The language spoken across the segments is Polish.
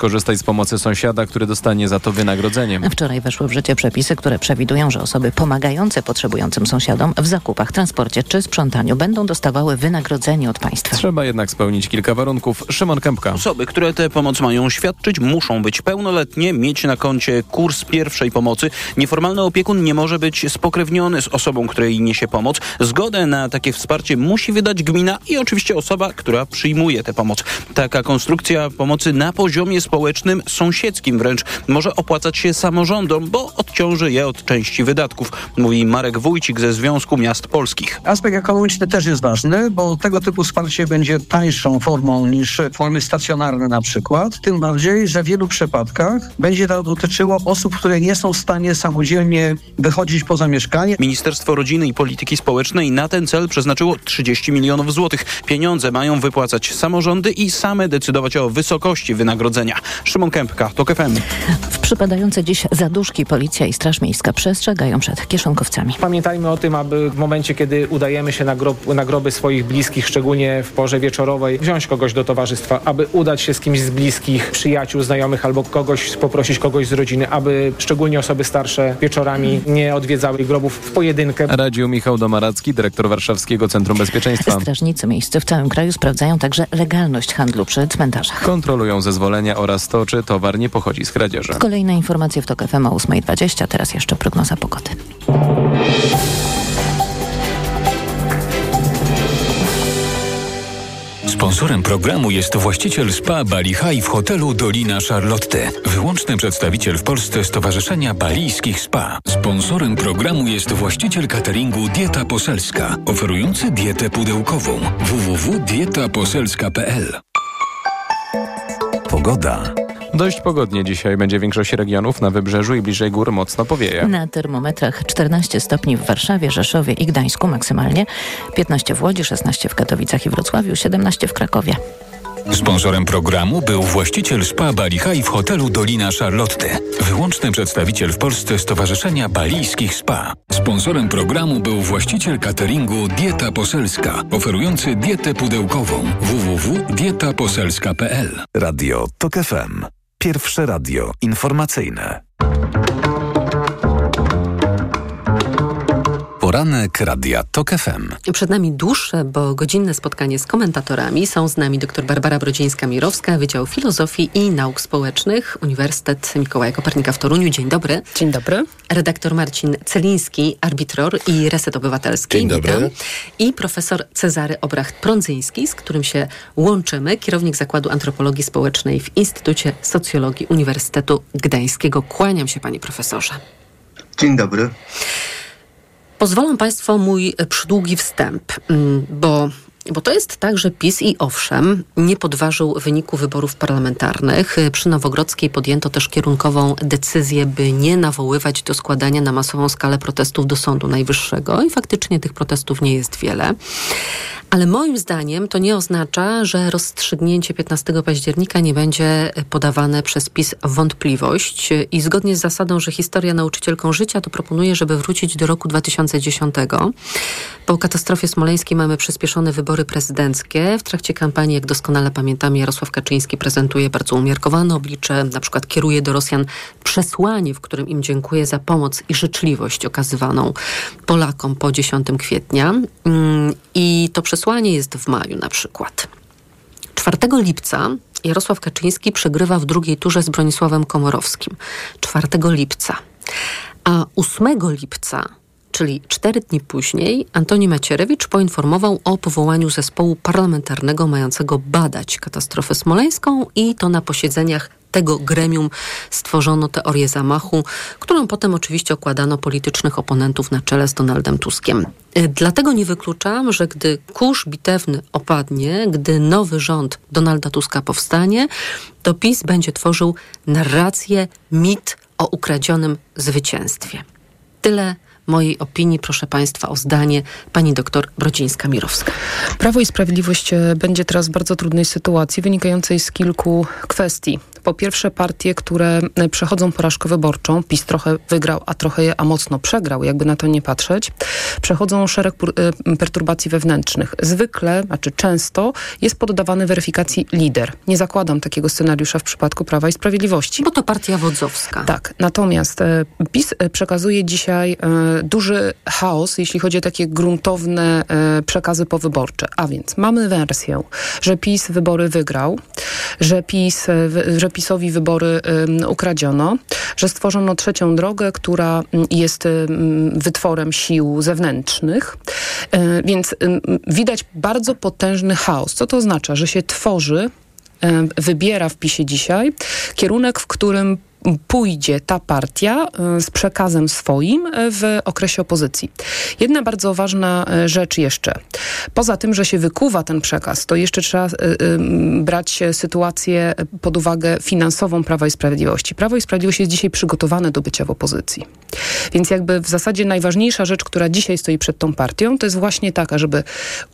korzystać z pomocy sąsiada, który dostanie za to wynagrodzenie. Wczoraj weszły w życie przepisy, które przewidują, że osoby pomagające potrzebującym sąsiadom w zakupach, transporcie czy sprzątaniu będą dostawały wynagrodzenie od państwa. Trzeba jednak spełnić kilka warunków. Szymon Kępka. Osoby, które tę pomoc mają świadczyć, muszą być pełnoletnie, mieć na koncie kurs pierwszej pomocy. Nieformalny opiekun nie może być spokrewniony z osobą, której niesie pomoc. Zgodę na takie wsparcie musi wydać gmina i oczywiście osoba, która przyjmuje tę pomoc. Taka konstrukcja pomocy na poziomie społecznym, sąsiedzkim wręcz, może opłacać się samorządom, bo odciąży je od części wydatków, mówi Marek Wójcik ze Związku Miast Polskich. Aspekt ekonomiczny też jest ważny, bo tego typu wsparcie będzie tańszą formą niż formy stacjonarne na przykład. Tym bardziej, że w wielu przypadkach będzie to dotyczyło osób, które nie są w stanie samodzielnie wychodzić poza mieszkanie. Ministerstwo Rodziny i Polityki Społecznej na ten cel przeznaczyło 30 milionów złotych. Pieniądze mają wypłacać samorządy i same decydować o wysokości wynagrodzenia. Szymon Kępka, TOK FM. W przypadające dziś zaduszki policja i Straż Miejska przestrzegają przed kieszonkowcami. Pamiętajmy o tym, aby w momencie, kiedy udajemy się na, grob, na groby swoich bliskich, szczególnie w porze wieczorowej, wziąć kogoś do towarzystwa, aby udać się z kimś z bliskich, przyjaciół, znajomych albo kogoś, poprosić kogoś z rodziny, aby szczególnie osoby starsze wieczorami nie odwiedzały grobów w pojedynkę. Radził Michał Domaracki, dyrektor Warszawskiego Centrum Bezpieczeństwa. Strażnicy miejscy w całym kraju sprawdzają także legalność handlu przy cmentarzach. Kontrolują zezwolenia oraz to, czy towar nie pochodzi z kradzieży. Kolejne informacje w TOK FM o 8.20, teraz jeszcze prognoza pogody. Sponsorem programu jest właściciel spa Bali High w hotelu Dolina Charlotte. Wyłączny przedstawiciel w Polsce Stowarzyszenia Balijskich Spa. Sponsorem programu jest właściciel cateringu Dieta Poselska, oferujący dietę pudełkową www.dietaposelska.pl Pogoda. Dość pogodnie dzisiaj będzie w większości regionów. Na wybrzeżu i bliżej gór mocno powieje. Na termometrach 14 stopni w Warszawie, Rzeszowie i Gdańsku maksymalnie, 15 w Łodzi, 16 w Katowicach i Wrocławiu, 17 w Krakowie. Sponsorem programu był właściciel spa Bali High w hotelu Dolina Charlotte. Wyłączny przedstawiciel w Polsce Stowarzyszenia Balijskich Spa. Sponsorem programu był właściciel cateringu Dieta Poselska, oferujący dietę pudełkową www.dietaposelska.pl Radio TOK FM. Pierwsze radio informacyjne. Poranek Radia TOK FM. Przed nami dłuższe, bo godzinne spotkanie z komentatorami. Są z nami dr Barbara Brodzińska-Mirowska, Wydział Filozofii i Nauk Społecznych, Uniwersytet Mikołaja Kopernika w Toruniu. Dzień dobry. Dzień dobry. Redaktor Marcin Celiński, Arbitror i Reset Obywatelski. Dzień dobry. Witam. I profesor Cezary Obracht-Prądzyński, z którym się łączymy, kierownik Zakładu Antropologii Społecznej w Instytucie Socjologii Uniwersytetu Gdańskiego. Kłaniam się, panie profesorze. Dzień dobry. Pozwolą Państwo mój przydługi wstęp, mm, bo, bo to jest tak, że PiS i owszem nie podważył wyniku wyborów parlamentarnych. Przy Nowogrodzkiej podjęto też kierunkową decyzję, by nie nawoływać do składania na masową skalę protestów do Sądu Najwyższego i faktycznie tych protestów nie jest wiele. Ale moim zdaniem to nie oznacza, że rozstrzygnięcie 15 października nie będzie podawane przez PiS wątpliwość. I zgodnie z zasadą, że historia nauczycielką życia, to proponuję, żeby wrócić do roku 2010. Po katastrofie smoleńskiej mamy przyspieszone wybory prezydenckie. W trakcie kampanii, jak doskonale pamiętamy, Jarosław Kaczyński prezentuje bardzo umiarkowane oblicze, na przykład kieruje do Rosjan przesłanie, w którym im dziękuję za pomoc i życzliwość okazywaną Polakom po 10 kwietnia. I to przesłanie jest w maju na przykład. 4 lipca Jarosław Kaczyński przegrywa w drugiej turze z Bronisławem Komorowskim. 4 lipca. A 8 lipca czyli cztery dni później, Antoni Macierewicz poinformował o powołaniu zespołu parlamentarnego mającego badać katastrofę smoleńską i to na posiedzeniach tego gremium stworzono teorię zamachu, którą potem oczywiście okładano politycznych oponentów na czele z Donaldem Tuskiem. Dlatego nie wykluczam, że gdy kurz bitewny opadnie, gdy nowy rząd Donalda Tuska powstanie, to PiS będzie tworzył narrację, mit o ukradzionym zwycięstwie. Tyle mojej opinii, proszę Państwa, o zdanie pani doktor Brodzińska-Mirowska. Prawo i Sprawiedliwość będzie teraz w bardzo trudnej sytuacji, wynikającej z kilku kwestii. Po pierwsze partie, które e, przechodzą porażkę wyborczą, PiS trochę wygrał, a trochę, a mocno przegrał, jakby na to nie patrzeć, przechodzą szereg e, perturbacji wewnętrznych. Zwykle, znaczy często jest poddawany weryfikacji lider. Nie zakładam takiego scenariusza w przypadku Prawa i Sprawiedliwości. Bo to partia wodzowska. Tak, natomiast e, PiS przekazuje dzisiaj duży chaos, jeśli chodzi o takie gruntowne przekazy powyborcze. A więc mamy wersję, że PiS wybory wygrał, że, PiS, że PiSowi wybory ukradziono, że stworzono trzecią drogę, która jest wytworem sił zewnętrznych. E, więc widać bardzo potężny chaos. Co to oznacza? Że się tworzy wybiera w PiSie dzisiaj kierunek, w którym pójdzie ta partia e, z przekazem swoim e, w okresie opozycji. Jedna bardzo ważna e, rzecz jeszcze. Poza tym, że się wykuwa ten przekaz, to jeszcze trzeba brać sytuację pod uwagę finansową Prawa i Sprawiedliwości. Prawo i Sprawiedliwość jest dzisiaj przygotowane do bycia w opozycji. Więc jakby w zasadzie najważniejsza rzecz, która dzisiaj stoi przed tą partią, to jest właśnie taka, żeby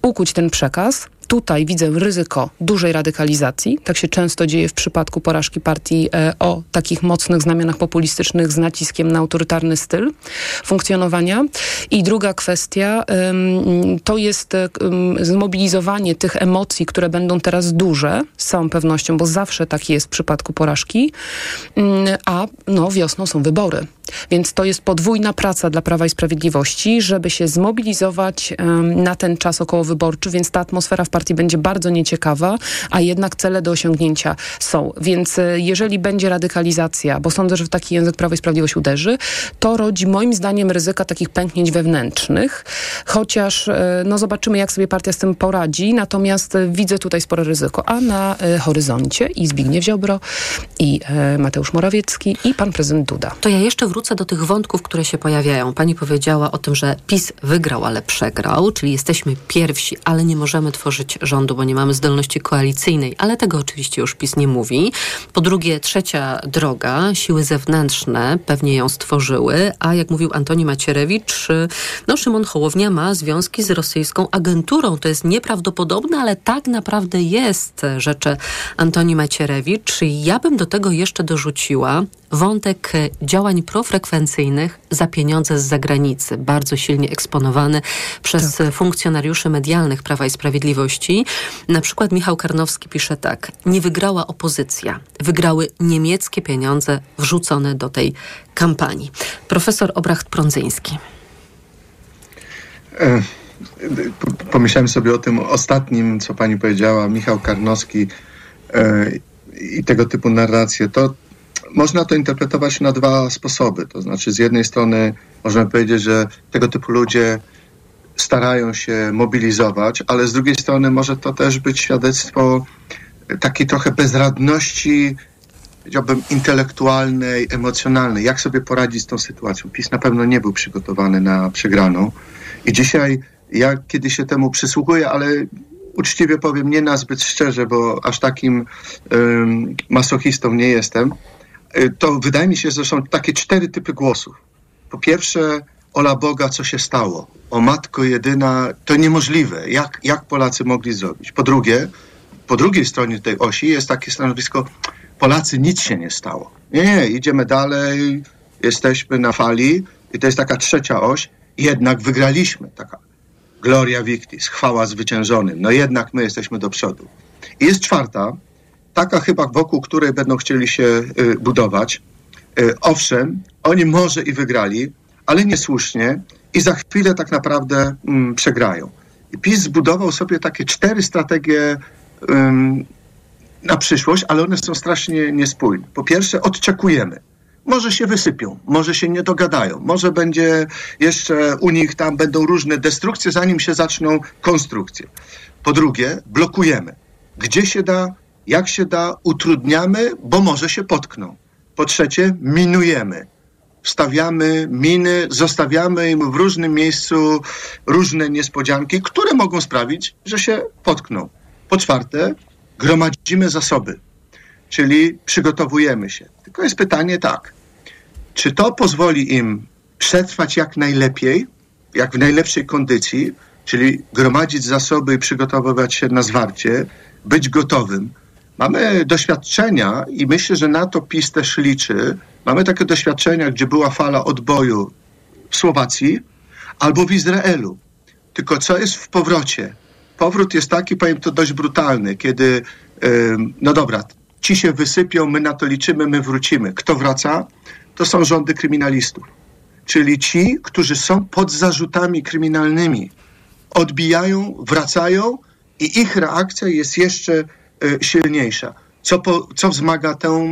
ukuć ten przekaz, tutaj widzę ryzyko dużej radykalizacji. Tak się często dzieje w przypadku porażki partii e, o takich mocnych znamionach populistycznych z naciskiem na autorytarny styl funkcjonowania. I druga kwestia to jest zmobilizowanie tych emocji, które będą teraz duże, z całą pewnością, bo zawsze tak jest w przypadku porażki, mm, a no, wiosną są wybory. Więc to jest podwójna praca dla Prawa i Sprawiedliwości, żeby się zmobilizować na ten czas okołowyborczy, więc ta atmosfera w partii będzie bardzo nieciekawa, a jednak cele do osiągnięcia są. Więc e, jeżeli będzie radykalizacja, bo sądzę, że w taki język Prawo i Sprawiedliwość uderzy, to rodzi moim zdaniem ryzyka takich pęknięć wewnętrznych, chociaż e, no zobaczymy, jak sobie partia z tym poradzi, natomiast e, widzę tutaj spore ryzyko. A na horyzoncie i Zbigniew Ziobro, i Mateusz Morawiecki, i pan prezydent Duda. To ja jeszcze wrócę do tych wątków, które się pojawiają. Pani powiedziała o tym, że PiS wygrał, ale przegrał, czyli jesteśmy pierwsi, ale nie możemy tworzyć rządu, bo nie mamy zdolności koalicyjnej, ale tego oczywiście już PiS nie mówi. Po drugie, trzecia droga, siły zewnętrzne pewnie ją stworzyły, a jak mówił Antoni Macierewicz, no Szymon Hołownia ma związki z rosyjską agenturą. To jest nieprawdopodobne, ale tak naprawdę jest, rzeczy Antoni Macierewicz. Ja bym do tego jeszcze dorzuciła wątek działań profrekwencyjnych za pieniądze z zagranicy, bardzo silnie eksponowany przez tak. funkcjonariuszy medialnych Prawa i Sprawiedliwości. Na przykład Michał Karnowski pisze tak: Nie wygrała opozycja, wygrały niemieckie pieniądze wrzucone do tej kampanii. Profesor Obracht Prądzyński. E, pomyślałem sobie o tym ostatnim, co pani powiedziała, Michał Karnowski e, i tego typu narracje. To można to interpretować na dwa sposoby. To znaczy, z jednej strony można powiedzieć, że tego typu ludzie starają się mobilizować, ale z drugiej strony może to też być świadectwo takiej trochę bezradności, powiedziałbym, intelektualnej, emocjonalnej. Jak sobie poradzić z tą sytuacją? PiS na pewno nie był przygotowany na przegraną. I dzisiaj ja kiedy się temu przysłuchuję, ale uczciwie powiem, nie nazbyt szczerze, bo aż takim um, masochistą nie jestem, Y, to wydaje mi się, że są takie cztery typy głosów. Po pierwsze, ola Boga, co się stało? O matko jedyna, to niemożliwe. Jak, jak Polacy mogli zrobić? Po drugie, po drugiej stronie tej osi jest takie stanowisko, Polacy nic się nie stało. Nie, nie, idziemy dalej, jesteśmy na fali i to jest taka trzecia oś, jednak wygraliśmy. Taka gloria victis, chwała zwyciężonym. No jednak my jesteśmy do przodu. I jest czwarta, taka chyba wokół której będą chcieli się y, budować. Y, owszem, oni może i wygrali, ale niesłusznie i za chwilę tak naprawdę um, przegrają. I PiS zbudował sobie takie cztery strategie na przyszłość, ale one są strasznie niespójne. Po pierwsze, odczekujemy. Może się wysypią, może się nie dogadają, może będzie jeszcze u nich tam będą różne destrukcje, zanim się zaczną konstrukcje. Po drugie, blokujemy. Gdzie się da, jak się da, utrudniamy, bo może się potkną. Po trzecie, minujemy. Wstawiamy miny, zostawiamy im w różnym miejscu różne niespodzianki, które mogą sprawić, że się potkną. Po czwarte, gromadzimy zasoby, czyli przygotowujemy się. Tylko jest pytanie tak, czy to pozwoli im przetrwać jak najlepiej, jak w najlepszej kondycji, czyli gromadzić zasoby i przygotowywać się na zwarcie, być gotowym, Mamy doświadczenia i myślę, że na to PiS też liczy. Mamy takie doświadczenia, gdzie była fala odboju w Słowacji albo w Izraelu. Tylko co jest w powrocie? Powrót jest taki, powiem to dość brutalny, kiedy, no dobra, ci się wysypią, my na to liczymy, my wrócimy. Kto wraca? To są rządy kryminalistów. Czyli ci, którzy są pod zarzutami kryminalnymi. Odbijają, wracają i ich reakcja jest jeszcze y, silniejsza. Co, po, co wzmaga tę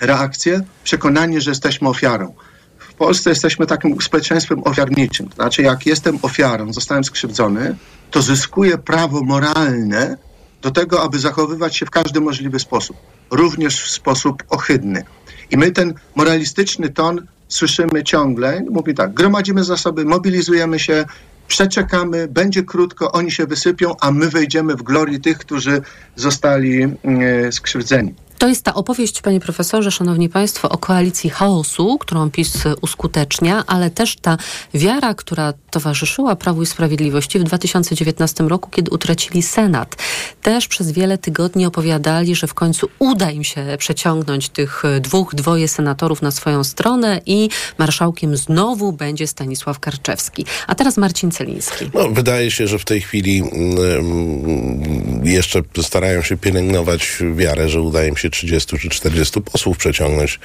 reakcję? Przekonanie, że jesteśmy ofiarą. W Polsce jesteśmy takim społeczeństwem ofiarniczym. To znaczy, jak jestem ofiarą, zostałem skrzywdzony, to zyskuję prawo moralne do tego, aby zachowywać się w każdy możliwy sposób, również w sposób ohydny. I my ten moralistyczny ton słyszymy ciągle. Mówi tak, gromadzimy zasoby, mobilizujemy się, przeczekamy, będzie krótko, oni się wysypią, a my wejdziemy w glorię tych, którzy zostali e, skrzywdzeni. To jest ta opowieść, panie profesorze, szanowni państwo, o koalicji chaosu, którą PiS uskutecznia, ale też ta wiara, która towarzyszyła Prawu i Sprawiedliwości w 2019 roku, kiedy utracili Senat. Też przez wiele tygodni opowiadali, że w końcu uda im się przeciągnąć tych dwóch, dwoje senatorów na swoją stronę i marszałkiem znowu będzie Stanisław Karczewski. A teraz Marcin Celiński. No, wydaje się, że w tej chwili mm, jeszcze starają się pielęgnować wiarę, że uda im się 30 czy 40 posłów przeciągnąć.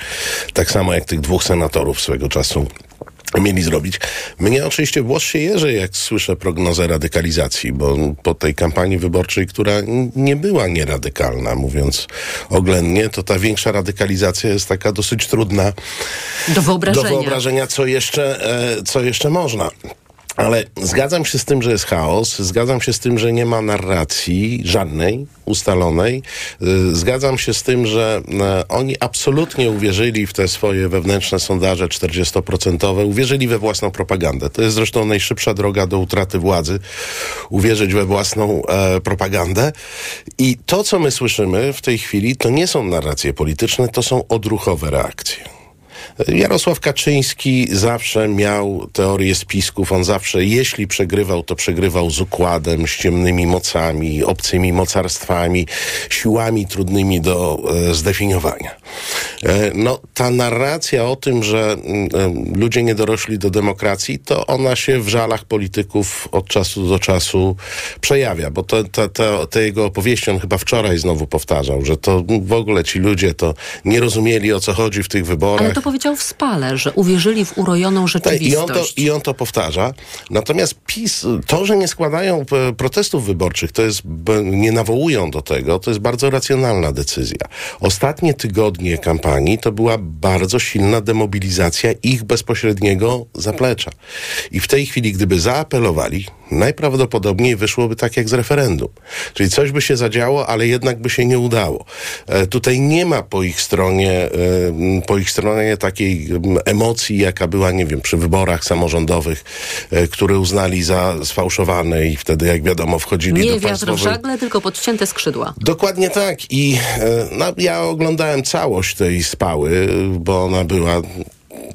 Tak samo jak tych dwóch senatorów swego czasu mieli zrobić. Mnie oczywiście włos się jeży, jak słyszę prognozę radykalizacji, bo po tej kampanii wyborczej, która nie była nieradykalna, mówiąc oględnie, to ta większa radykalizacja jest taka dosyć trudna Do wyobrażenia. do wyobrażenia, co jeszcze, e, co jeszcze można. Ale zgadzam się z tym, że jest chaos, zgadzam się z tym, że nie ma narracji żadnej ustalonej. Y, Zgadzam się z tym, że e, oni absolutnie uwierzyli w te swoje wewnętrzne sondaże 40%, uwierzyli we własną propagandę. To jest zresztą najszybsza droga do utraty władzy, uwierzyć we własną e, propagandę. I to, co my słyszymy w tej chwili, to nie są narracje polityczne, to są odruchowe reakcje. Jarosław Kaczyński zawsze miał teorię spisków. On zawsze, jeśli przegrywał, to przegrywał z układem, z ciemnymi mocami, obcymi mocarstwami, siłami trudnymi do e, zdefiniowania. E, no, ta narracja o tym, że mm, e, ludzie nie dorośli do demokracji, to ona się w żalach polityków od czasu do czasu przejawia, bo to, to, to, te jego opowieści on chyba wczoraj znowu powtarzał, że to w ogóle ci ludzie to nie rozumieli o co chodzi w tych wyborach. Powiedział w spale, że uwierzyli w urojoną Tak, I on, to, rzeczywistość. I on to powtarza. Natomiast PiS, to, że nie składają e, protestów wyborczych, to jest, nie nawołują do tego, to jest bardzo racjonalna decyzja. Ostatnie tygodnie kampanii to była bardzo silna demobilizacja ich bezpośredniego zaplecza. I w tej chwili, gdyby zaapelowali, najprawdopodobniej wyszłoby tak jak z referendum. Czyli coś by się zadziało, ale jednak by się nie udało. E, tutaj nie ma po ich stronie, e, po ich stronie takiej m, emocji, jaka była, nie wiem, przy wyborach samorządowych, e, które uznali za sfałszowane i wtedy, jak wiadomo, wchodzili Nie do wiatr w państwowej... żagle, tylko podcięte skrzydła. Dokładnie tak. I e, no, ja oglądałem całość tej spały, bo ona była.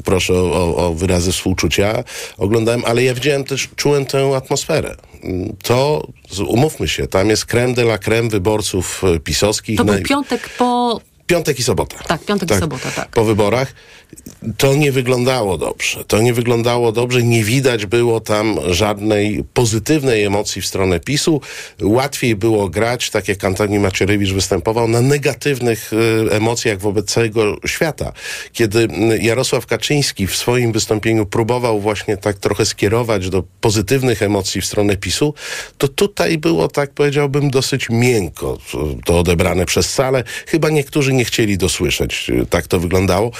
Proszę o, o wyrazy współczucia. Oglądałem, ale ja widziałem też, czułem tę atmosferę. Mm, To, umówmy się, tam jest creme de la creme wyborców e, pisowskich. To był piątek po... Piątek i sobota. Tak, piątek i sobota, tak. Po wyborach. To nie wyglądało dobrze. To nie wyglądało dobrze. Nie widać było tam żadnej pozytywnej emocji w stronę PiSu. Łatwiej było grać, tak jak Antoni Macierewicz występował, na negatywnych e, emocjach wobec całego świata. Kiedy m, Jarosław Kaczyński w swoim wystąpieniu próbował właśnie tak trochę skierować do pozytywnych emocji w stronę PiSu, to tutaj było, tak powiedziałbym, dosyć miękko to odebrane przez salę. Chyba niektórzy nie chcieli dosłyszeć. e, Tak to wyglądało.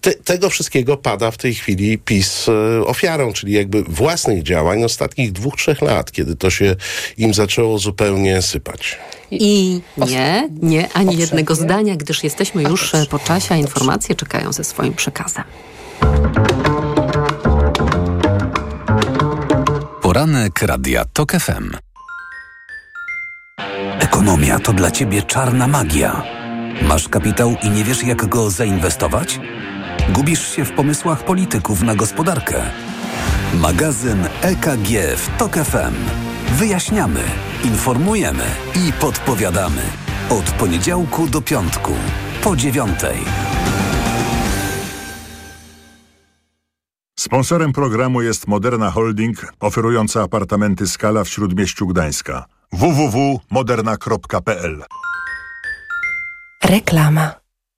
Te, tego wszystkiego pada w tej chwili PiS e, ofiarą, czyli jakby własnych działań ostatnich dwóch, trzech lat, kiedy to się im zaczęło zupełnie sypać. I nie, nie, ani jednego zdania, gdyż jesteśmy już e, po czasie, a informacje czekają ze swoim przekazem. Poranek Radia TOK FM. Ekonomia to dla Ciebie czarna magia. Masz kapitał i nie wiesz, jak go zainwestować? Gubisz się w pomysłach polityków na gospodarkę. Magazyn EKG w TOK FM. Wyjaśniamy, informujemy i podpowiadamy. Od poniedziałku do piątku. Po dziewiątej. Sponsorem programu jest Moderna Holding, oferująca apartamenty Skala w Śródmieściu Gdańska. www.moderna.pl Reklama.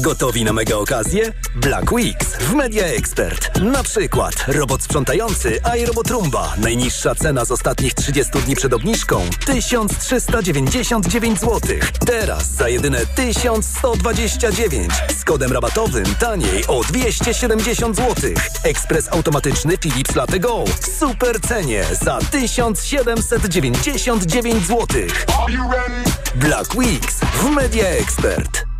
Gotowi na mega okazję? Black Weeks w Media Expert. Na przykład robot sprzątający iRobot Roomba. Najniższa cena z ostatnich 30 dni przed obniżką 1399 zł. Teraz za jedyne 1129. Z kodem rabatowym taniej o 270 zł. Ekspres automatyczny Philips Latte Go w super cenie za 1799 zł. Black Weeks w Media Expert.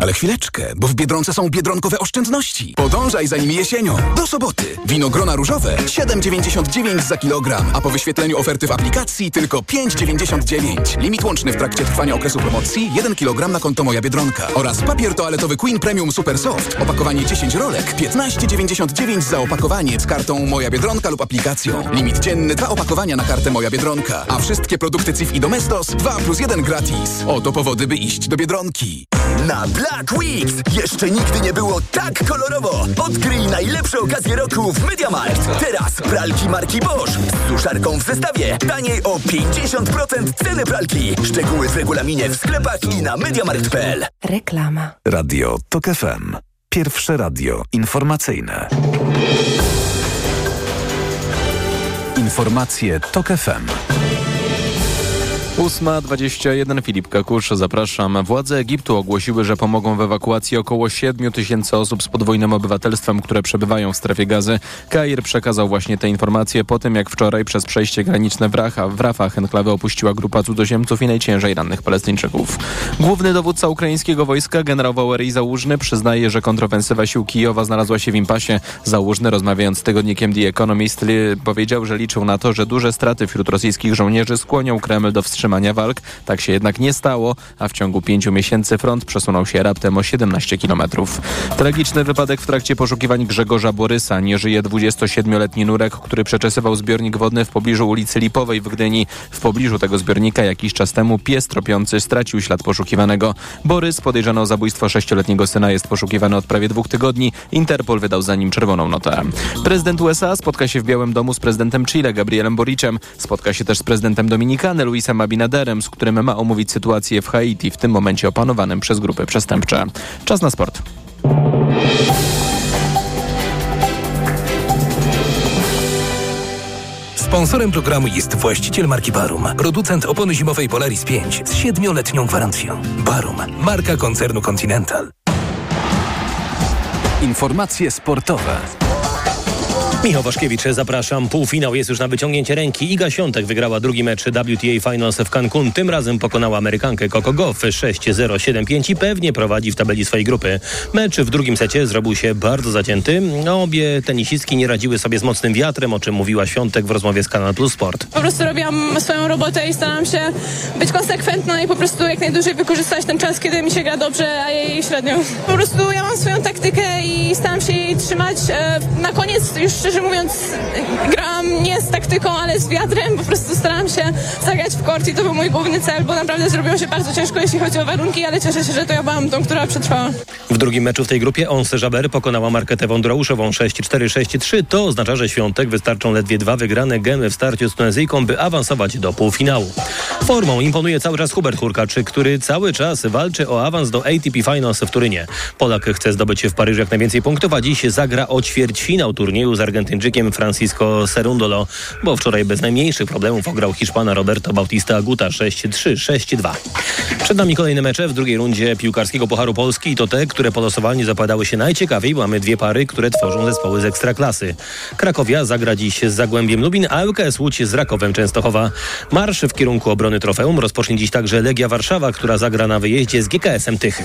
Ale chwileczkę, bo w Biedronce są biedronkowe oszczędności. Podążaj za nimi jesienią. Do soboty. Winogrona różowe 7,99 za kilogram, a po wyświetleniu oferty w aplikacji tylko 5,99. Limit łączny w trakcie trwania okresu promocji 1 kg na konto Moja Biedronka. Oraz papier toaletowy Queen Premium Super Soft. Opakowanie 10 rolek 15,99 za opakowanie z kartą Moja Biedronka lub aplikacją. Limit dzienny 2 opakowania na kartę Moja Biedronka. A wszystkie produkty CIF i Domestos 2 plus 1 gratis. Oto powody, by iść do Biedronki. Na Weeks jeszcze nigdy nie było tak kolorowo. Odkryj najlepsze okazje roku w MediaMarkt. Teraz pralki marki Bosch z suszarką w zestawie. Taniej o 50% ceny pralki. Szczegóły w regulaminie w sklepach i na MediaMarkt.pl. Reklama. Radio TOK FM. Pierwsze radio informacyjne. Informacje TOK FM. 8.21 Filip Kakusz, zapraszam. Władze Egiptu ogłosiły, że pomogą w ewakuacji około 7 tysięcy osób z podwójnym obywatelstwem, które przebywają w strefie gazy. Kair przekazał właśnie te informacje po tym, jak wczoraj przez przejście graniczne w, Racha, w Rafah enklawę opuściła grupa cudzoziemców i najciężej rannych Palestyńczyków. Główny dowódca ukraińskiego wojska, generał Wałery Załużny, przyznaje, że kontrofensywa sił Kijowa znalazła się w impasie. Załużny, rozmawiając z tygodnikiem The Economist, powiedział, że liczył na to, że duże straty wśród rosyjskich żołnierzy skłonią Kreml do wstrzymania walk. Tak się jednak nie stało, a w ciągu pięciu miesięcy front przesunął się raptem o 17 kilometrów. Tragiczny wypadek w trakcie poszukiwań Grzegorza Borysa. Nie żyje 27-letni nurek, który przeczesywał zbiornik wodny w pobliżu ulicy Lipowej w Gdyni. W pobliżu tego zbiornika jakiś czas temu pies tropiący stracił ślad poszukiwanego. Borys, podejrzany o zabójstwo sześcioletniego syna, jest poszukiwany od prawie dwóch tygodni. Interpol wydał za nim czerwoną notę. Prezydent USA spotka się w Białym Domu z prezydentem Chile, Gabrielem Boricem. Spotka się też z prezydentem Dominikany, Luisem Abinaderem, z którym ma omówić sytuację w Haiti, w tym momencie opanowanym przez grupy przestępcze. Czas na sport. Sponsorem programu jest właściciel marki Barum, producent opony zimowej Polaris 5 z siedmioletnią gwarancją. Barum, marka koncernu Continental. Informacje sportowe. Michał Waszkiewicz, zapraszam. Półfinał jest już na wyciągnięcie ręki. Iga Świątek wygrała drugi mecz WTA Finals w Cancun. Tym razem pokonała Amerykankę Coco Goff 6-0, 7-5 i pewnie prowadzi w tabeli swojej grupy. Mecz w drugim secie zrobił się bardzo zacięty. Obie tenisistki nie radziły sobie z mocnym wiatrem, o czym mówiła Świątek w rozmowie z Kanal Plus Sport. Po prostu robiłam swoją robotę i staram się być konsekwentna i po prostu jak najdłużej wykorzystać ten czas, kiedy mi się gra dobrze, a jej średnio. Po prostu ja mam swoją taktykę i staram się jej trzymać. E, Na koniec już szczerze mówiąc grałam nie z taktyką, ale z wiatrem. Po prostu starałam się zagrać w kort i to był mój główny cel, bo naprawdę zrobiło się bardzo ciężko, jeśli chodzi o warunki, ale cieszę się, że to ja byłam tą, która przetrwała. W drugim meczu w tej grupie Onse Jaber pokonała Marketę Wądrouszową 6-4, 6-3. To oznacza, że Świątek wystarczą ledwie dwa wygrane gemy w starciu z Tunezyjką, by awansować do półfinału. Formą imponuje cały czas Hubert Hurkacz, który cały czas walczy o awans do ATP Finals w Turynie. Polak chce zdobyć w Paryżu jak najwięcej punktów, a dziś zagra o ćwierćfinał turnieju z Argentyńczykiem Francisco Cerundolo, bo wczoraj bez najmniejszych problemów ograł Hiszpana Roberto Bautista Aguta 6-3, 6-2. Przed nami kolejne mecze w drugiej rundzie piłkarskiego Pucharu Polski i to te, które które po losowaniu zapadały się najciekawiej, mamy dwie pary, które tworzą zespoły z ekstraklasy. Krakowia zagra dziś z Zagłębiem Lubin, a ŁKS Łódź z Rakowem Częstochowa. Marsz w kierunku obrony trofeum rozpocznie dziś także Legia Warszawa, która zagra na wyjeździe z GKS-em Tychy.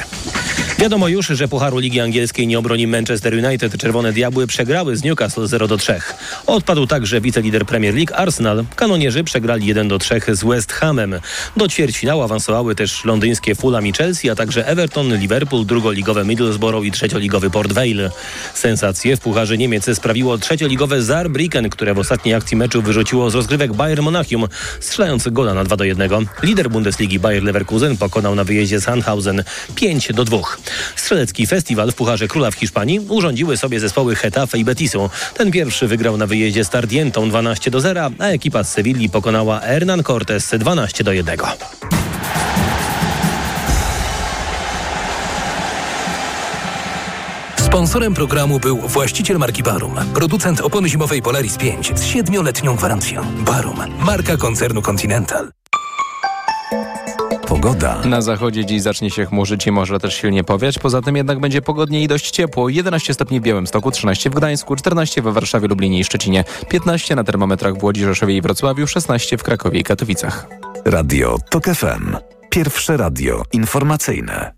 Wiadomo już, że Pucharu Ligi Angielskiej nie obroni Manchester United. Czerwone Diabły przegrały z Newcastle 0 do 3. Odpadł także wicelider Premier League Arsenal. Kanonierzy przegrali 1 do 3 z West Hamem. Do ćwierćfinału awansowały też londyńskie Fulham i Chelsea, a także Everton, Liverpool, drugoligowe Middlesbrough i trzecioligowy Port Vale. Sensację w Pucharze Niemiec sprawiło trzecioligowe Saarbrücken, które w ostatniej akcji meczu wyrzuciło z rozgrywek Bayern Monachium, strzelając gola na 2 do 1. Lider Bundesligi Bayer Leverkusen pokonał na wyjeździe z Sandhausen 5 do 2. Strzelecki festiwal w Pucharze Króla w Hiszpanii urządziły sobie zespoły Hetafe i Betisu. Ten pierwszy wygrał na wyjeździe z Tardientą 12 do 0, a ekipa z Sewilli pokonała Hernan Cortes 12 do 1. Sponsorem programu był właściciel marki Barum, producent opony zimowej Polaris 5 z 7-letnią gwarancją. Barum, marka koncernu Continental. Pogoda. Na zachodzie dziś zacznie się chmurzyć i może też silnie powiać. Poza tym jednak będzie pogodnie i dość ciepło. 11 stopni w Białymstoku, 13 w Gdańsku, 14 we Warszawie, Lublinie i Szczecinie, 15 na termometrach w Łodzi, Rzeszowie i Wrocławiu, 16 w Krakowie i Katowicach. Radio TOK FM. Pierwsze radio informacyjne.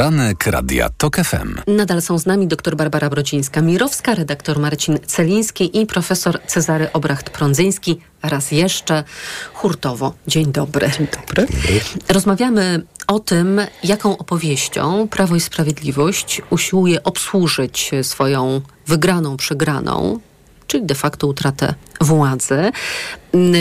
Poranek Radia TOK FM. Nadal są z nami dr Barbara Brodzińska-Mirowska, redaktor Marcin Celiński i profesor Cezary Obracht-Prądzyński. Raz jeszcze hurtowo. Dzień dobry. Dzień dobry. Rozmawiamy o tym, jaką opowieścią Prawo i Sprawiedliwość usiłuje obsłużyć swoją wygraną, przegraną, czyli de facto utratę władzy.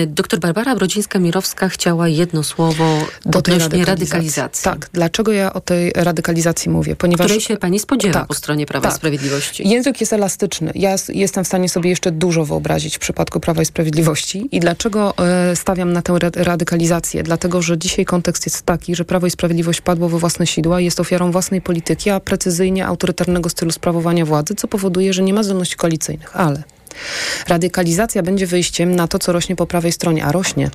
Doktor Barbara Brodzińska-Mirowska chciała jedno słowo Do tej odnośnie radykalizacji. radykalizacji. Tak, dlaczego ja o tej radykalizacji mówię? Ponieważ Której się pani spodziewa Tak, po stronie Prawa i tak. Sprawiedliwości. Język jest elastyczny. Ja jestem w stanie sobie jeszcze dużo wyobrazić w przypadku Prawa i Sprawiedliwości. I dlaczego e, stawiam na tę ra- radykalizację? Dlatego, że dzisiaj kontekst jest taki, że Prawo i Sprawiedliwość padło we własne sidła, jest ofiarą własnej polityki, a precyzyjnie autorytarnego stylu sprawowania władzy, co powoduje, że nie ma zdolności koalicyjnych. Ale radykalizacja będzie wyjściem na to, co rośnie po prawej stronie, a rośnie.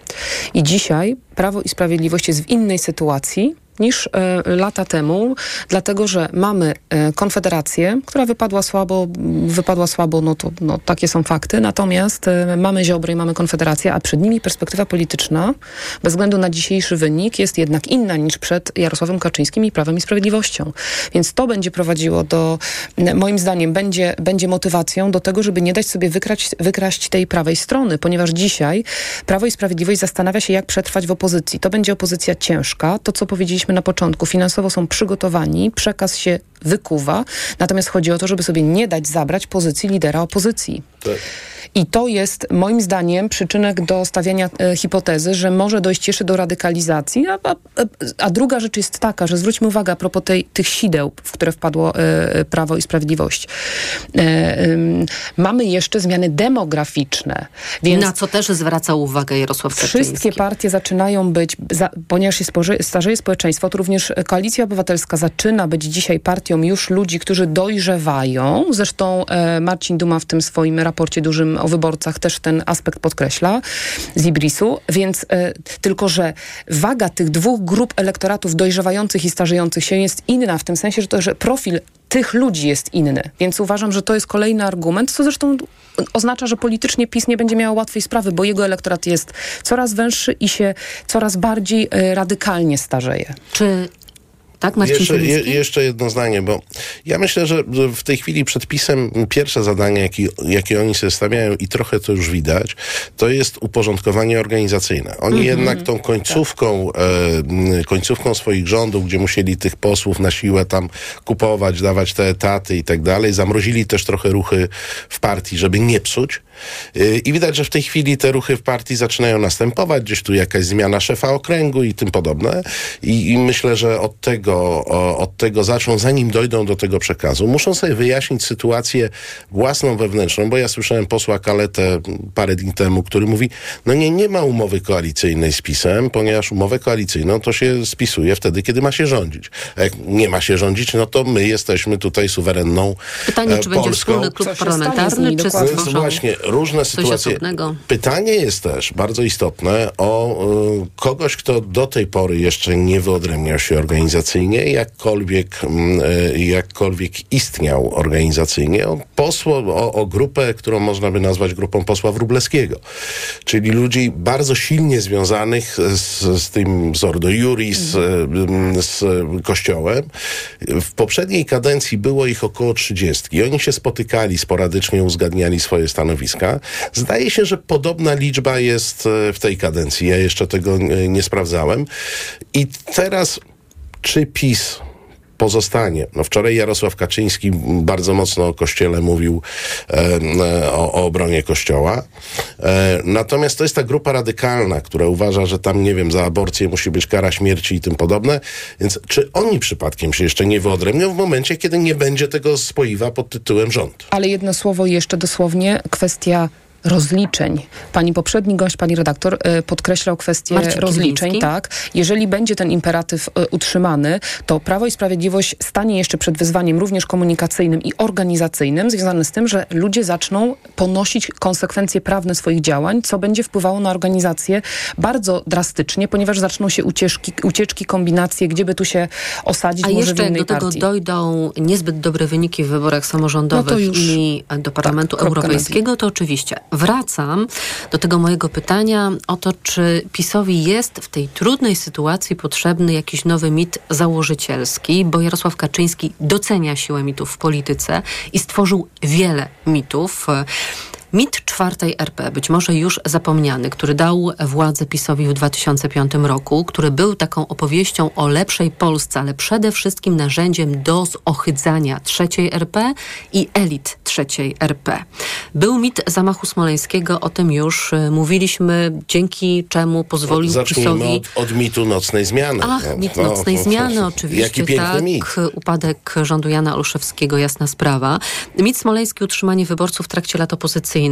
I dzisiaj Prawo i Sprawiedliwość jest w innej sytuacji niż e, lata temu, dlatego że mamy e, Konfederację, która wypadła słabo, wypadła słabo, no to no, takie są fakty, natomiast e, mamy Ziobry i mamy Konfederację, a przed nimi perspektywa polityczna, bez względu na dzisiejszy wynik, jest jednak inna niż przed Jarosławem Kaczyńskim i Prawem i Sprawiedliwością. Więc to będzie prowadziło do, moim zdaniem, będzie, będzie motywacją do tego, żeby nie dać sobie wykraść, wykraść tej prawej strony, ponieważ dzisiaj Prawo i Sprawiedliwość zastanawia się, jak przetrwać w opozycji. To będzie opozycja ciężka, to co powiedzieliśmy na początku, finansowo są przygotowani, przekaz się wykuwa, natomiast chodzi o to, żeby sobie nie dać zabrać pozycji lidera opozycji. I to jest moim zdaniem przyczynek do stawiania e, hipotezy, że może dojść jeszcze do radykalizacji. A, a, a druga rzecz jest taka, że zwróćmy uwagę a propos tej, tych sideł, w które wpadło e, Prawo i Sprawiedliwość. E, mamy jeszcze zmiany demograficzne. Więc Na co też zwracał uwagę Jarosław Kaczyński. Wszystkie partie zaczynają być, za, ponieważ się starzeje społeczeństwo, to również Koalicja Obywatelska zaczyna być dzisiaj partią już ludzi, którzy dojrzewają. Zresztą e, Marcin Duma w tym swoim raporcie dużym o wyborcach też ten aspekt podkreśla z Ibrisu, więc e, tylko, że waga tych dwóch grup elektoratów dojrzewających i starzejących się jest inna, w tym sensie, że, to, że profil tych ludzi jest inny. Więc uważam, że to jest kolejny argument, co zresztą oznacza, że politycznie PiS nie będzie miał łatwej sprawy, bo jego elektorat jest coraz węższy i się coraz bardziej e, radykalnie starzeje. Czy tak, Marcin Jeszcze, je, jeszcze jedno zdanie, bo ja myślę, że w tej chwili przed PiSem pierwsze zadanie, jakie, jakie oni sobie stawiają i trochę to już widać, to jest uporządkowanie organizacyjne. Oni Mhm. jednak tą końcówką, e, końcówką swoich rządów, gdzie musieli tych posłów na siłę tam kupować, dawać te etaty i tak dalej, zamrozili też trochę ruchy w partii, żeby nie psuć. I widać, że w tej chwili te ruchy w partii zaczynają następować, gdzieś tu jakaś zmiana szefa okręgu i tym podobne. I, i myślę, że od tego, o, od tego zaczną, zanim dojdą do tego przekazu, muszą sobie wyjaśnić sytuację własną, wewnętrzną, bo ja słyszałem posła Kaletę parę dni temu, który mówi, no nie, nie ma umowy koalicyjnej z PiSem, ponieważ umowę koalicyjną to się spisuje wtedy, kiedy ma się rządzić. A jak nie ma się rządzić, no to my jesteśmy tutaj suwerenną Pytanie, e, czy będzie Polską. wspólny klub z parlamentarny, czy? No stworzą... właśnie, różne sytuacje. osobnego. Pytanie jest też bardzo istotne o y, kogoś, kto do tej pory jeszcze nie wyodrębniał się organizacyjnie, jakkolwiek, mm, y, jakkolwiek istniał organizacyjnie, o, posło, o, o grupę, którą można by nazwać grupą posła Wróblewskiego. Czyli ludzi bardzo silnie związanych z, z tym z Ordo Juris, z, mm, z Kościołem. W poprzedniej kadencji było ich około 30. Oni się spotykali sporadycznie, uzgadniali swoje stanowiska. Zdaje się, że podobna liczba jest e, w tej kadencji. Ja jeszcze tego e, nie sprawdzałem. I teraz, czy PiS pozostanie. No wczoraj Jarosław Kaczyński bardzo mocno o Kościele mówił, e, o, o obronie Kościoła. E, natomiast to jest ta grupa radykalna, która uważa, że tam, nie wiem, za aborcję musi być kara śmierci i tym podobne. Więc czy oni przypadkiem się jeszcze nie wyodrębnią w momencie, kiedy nie będzie tego spoiwa pod tytułem rząd? Ale jedno słowo jeszcze dosłownie, kwestia rozliczeń. Pani poprzedni gość, pani redaktor, y, podkreślał kwestię Marcin rozliczeń. Tak. Jeżeli będzie ten imperatyw y, utrzymany, to Prawo i Sprawiedliwość stanie jeszcze przed wyzwaniem również komunikacyjnym i organizacyjnym, związanym z tym, że ludzie zaczną ponosić konsekwencje prawne swoich działań, co będzie wpływało na organizację bardzo drastycznie, ponieważ zaczną się ucieczki, ucieczki kombinacje, gdzie by tu się osadzić, A może w innej do tego partii. dojdą niezbyt dobre wyniki w wyborach samorządowych No i do Parlamentu i. Europejskiego, to oczywiście wracam do tego mojego pytania o to, czy PiSowi jest w tej trudnej sytuacji potrzebny jakiś nowy mit założycielski, bo Jarosław Kaczyński docenia siłę mitów w polityce i stworzył wiele mitów. Mit czwartej RP, być może już zapomniany, który dał władzę PiSowi w 2005 roku, który był taką opowieścią o lepszej Polsce, ale przede wszystkim narzędziem do zohydzania trzeciej RP i elit trzeciej RP. Był mit zamachu smoleńskiego, o tym już y, mówiliśmy, dzięki czemu pozwolił Zacznijmy PiSowi... od, od mitu nocnej zmiany. Ach, No, mit no, nocnej no, zmiany no, oczywiście, Jaki piękny tak. mit. Upadek rządu Jana Olszewskiego, jasna sprawa. Mit smoleński, utrzymanie wyborców w trakcie lat opozycyjnych,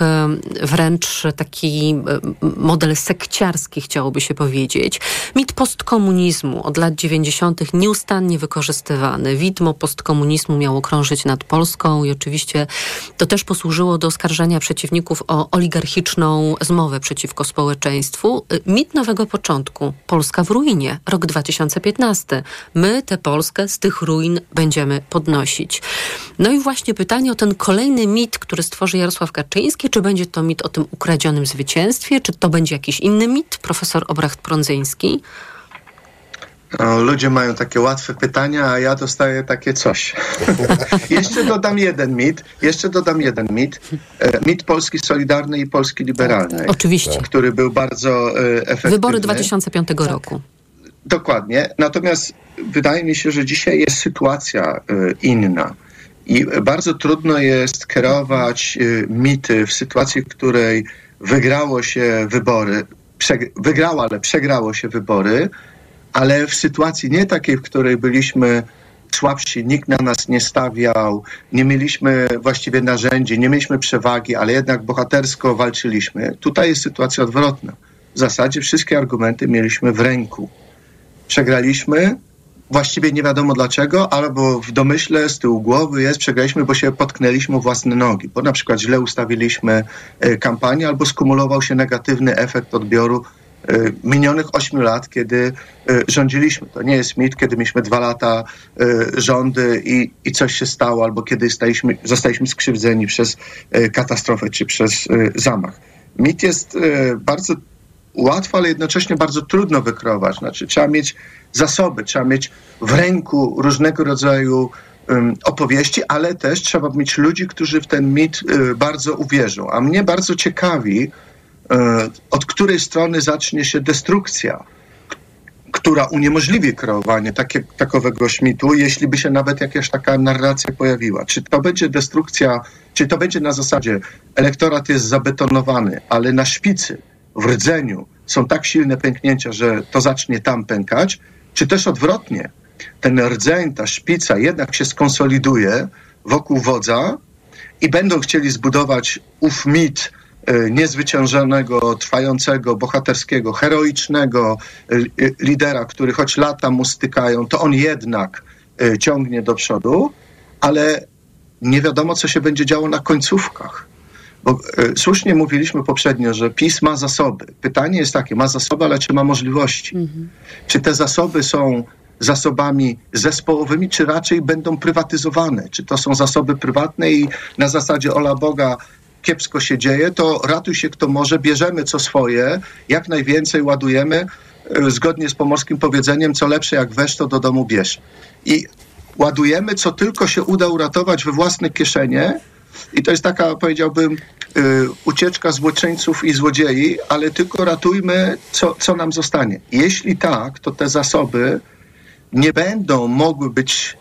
em, wręcz taki em, model sekciarski, chciałoby się powiedzieć. Mit postkomunizmu od lat 90. nieustannie wykorzystywany. Widmo postkomunizmu miało krążyć nad Polską i oczywiście to też posłużyło do oskarżania przeciwników o oligarchiczną zmowę przeciwko społeczeństwu. Y, Mit nowego początku. Polska w ruinie. Rok 2015. My tę Polskę z tych ruin będziemy podnosić. No i właśnie pytanie o ten kolejny mit, który stworzy Jarosław Kaczyński. Czy będzie to mit o tym ukradzionym zwycięstwie? Czy to będzie jakiś inny mit? Profesor Obracht-Prądzyński. No, ludzie mają takie łatwe pytania, a ja dostaję takie coś. jeszcze dodam jeden mit, jeszcze dodam jeden mit. E, mit Polski Solidarnej i Polski Liberalnej. Oczywiście. Który był bardzo e, efektywny. Wybory 2005 roku. Dokładnie. Natomiast wydaje mi się, że dzisiaj jest sytuacja y, inna. I bardzo trudno jest kierować y, mity w sytuacji, w której wygrało się wybory, wygrało, ale przegrało się wybory, ale w sytuacji nie takiej, w której byliśmy słabsi, nikt na nas nie stawiał, nie mieliśmy właściwie narzędzi, nie mieliśmy przewagi, ale jednak bohatersko walczyliśmy. Tutaj jest sytuacja odwrotna. W zasadzie wszystkie argumenty mieliśmy w ręku przegraliśmy, właściwie nie wiadomo dlaczego, albo w domyśle z tyłu głowy jest, przegraliśmy, bo się potknęliśmy o własne nogi, bo na przykład źle ustawiliśmy e, kampanię, albo skumulował się negatywny efekt odbioru e, minionych ośmiu lat, kiedy e, rządziliśmy. To nie jest mit, kiedy mieliśmy dwa lata rządy i, i coś się stało, albo kiedy staliśmy, zostaliśmy skrzywdzeni przez katastrofę czy przez zamach. Mit jest bardzo łatwo, ale jednocześnie bardzo trudno wykreować. Znaczy, trzeba mieć zasoby, trzeba mieć w ręku różnego rodzaju opowieści, ale też trzeba mieć ludzi, którzy w ten mit y, bardzo uwierzą. A mnie bardzo ciekawi, y, od której strony zacznie się destrukcja, która uniemożliwi kreowanie takie, takowego śmitu, jeśli by się nawet jakaś taka narracja pojawiła. Czy to będzie destrukcja, czy to będzie na zasadzie elektorat jest zabetonowany, ale na szpicy w rdzeniu są tak silne pęknięcia, że to zacznie tam pękać, czy też odwrotnie, ten rdzeń, ta szpica jednak się skonsoliduje wokół wodza i będą chcieli zbudować ów mit y, niezwyciężonego, trwającego, bohaterskiego, heroicznego y, lidera, który choć lata mu stykają, to on jednak y, ciągnie do przodu, ale nie wiadomo, co się będzie działo na końcówkach Bo y, słusznie mówiliśmy poprzednio, że PiS ma zasoby. Pytanie jest takie, ma zasoby, ale czy ma możliwości? Czy te zasoby są zasobami zespołowymi, czy raczej będą prywatyzowane? Czy to są zasoby prywatne i na zasadzie ola Boga kiepsko się dzieje, to ratuj się kto może, bierzemy co swoje, jak najwięcej ładujemy, y, zgodnie z pomorskim powiedzeniem, co lepsze jak wesz, to do domu bierz. I ładujemy, co tylko się uda uratować we własne kieszenie, i to jest taka, powiedziałbym, y, ucieczka złoczyńców i złodziei, ale tylko ratujmy, co, co nam zostanie. Jeśli tak, to te zasoby nie będą mogły być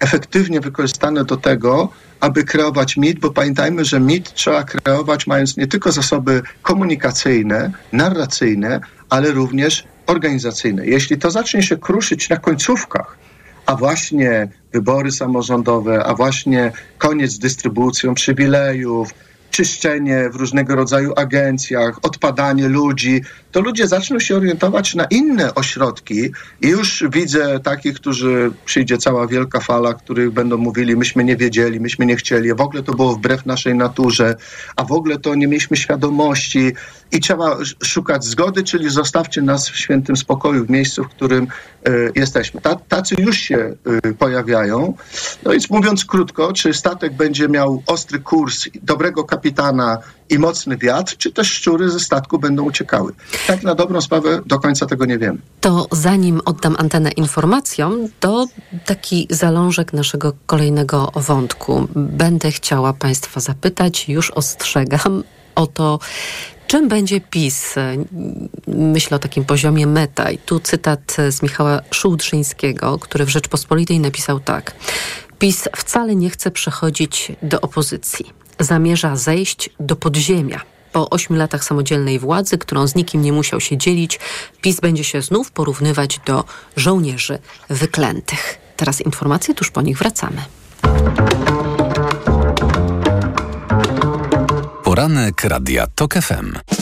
efektywnie wykorzystane do tego, aby kreować mit, bo pamiętajmy, że mit trzeba kreować mając nie tylko zasoby komunikacyjne, narracyjne, ale również organizacyjne. Jeśli to zacznie się kruszyć na końcówkach, a właśnie wybory samorządowe, a właśnie koniec z dystrybucją przywilejów, czyszczenie w różnego rodzaju agencjach, odpadanie ludzi, to ludzie zaczną się orientować na inne ośrodki i już widzę takich, którzy przyjdzie cała wielka fala, których będą mówili, myśmy nie wiedzieli, myśmy nie chcieli, w ogóle to było wbrew naszej naturze, a w ogóle to nie mieliśmy świadomości i trzeba szukać zgody, czyli zostawcie nas w świętym spokoju, w miejscu, w którym y, jesteśmy. Ta, tacy już się y, pojawiają. No więc mówiąc krótko, czy statek będzie miał ostry kurs, dobrego kapitana i mocny wiatr, czy też szczury ze statku będą uciekały. Tak na dobrą sprawę do końca tego nie wiemy. To zanim oddam antenę informacjom, to taki zalążek naszego kolejnego wątku. Będę chciała Państwa zapytać, już ostrzegam, o to, czym będzie PiS? Myślę o takim poziomie meta. I tu cytat z Michała Szułdrzyńskiego, który w Rzeczpospolitej napisał tak. PiS wcale nie chce przechodzić do opozycji. Zamierza zejść do podziemia. Po ośmiu latach samodzielnej władzy, którą z nikim nie musiał się dzielić, PiS będzie się znów porównywać do żołnierzy wyklętych. Teraz informacje, tuż po nich wracamy. Poranek Radia TOK FM.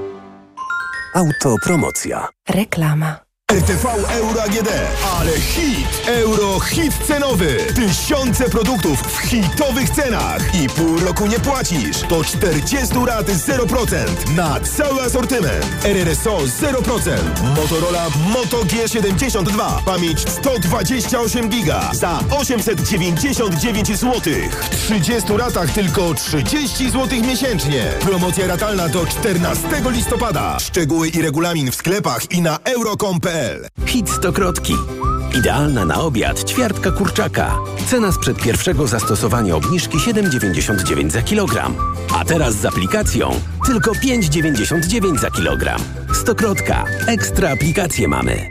Autopromocja. Reklama. RTV Euro AGD. Ale hit! Euro hit cenowy. Tysiące produktów w hitowych cenach. I pół roku nie płacisz. To 40 rat 0% na cały asortyment. RRSO 0%. Motorola Moto G72. Pamięć 128 giga za 899 zł. W 30 ratach tylko 30 zł miesięcznie. Promocja ratalna do 14 listopada. Szczegóły i regulamin w sklepach i na euro.com.pl Hit stokrotki. Idealna na obiad ćwiartka kurczaka. Cena sprzed pierwszego zastosowania obniżki 7,99 za kilogram. A teraz z aplikacją tylko 5,99 za kilogram. Stokrotka. Ekstra aplikacje mamy.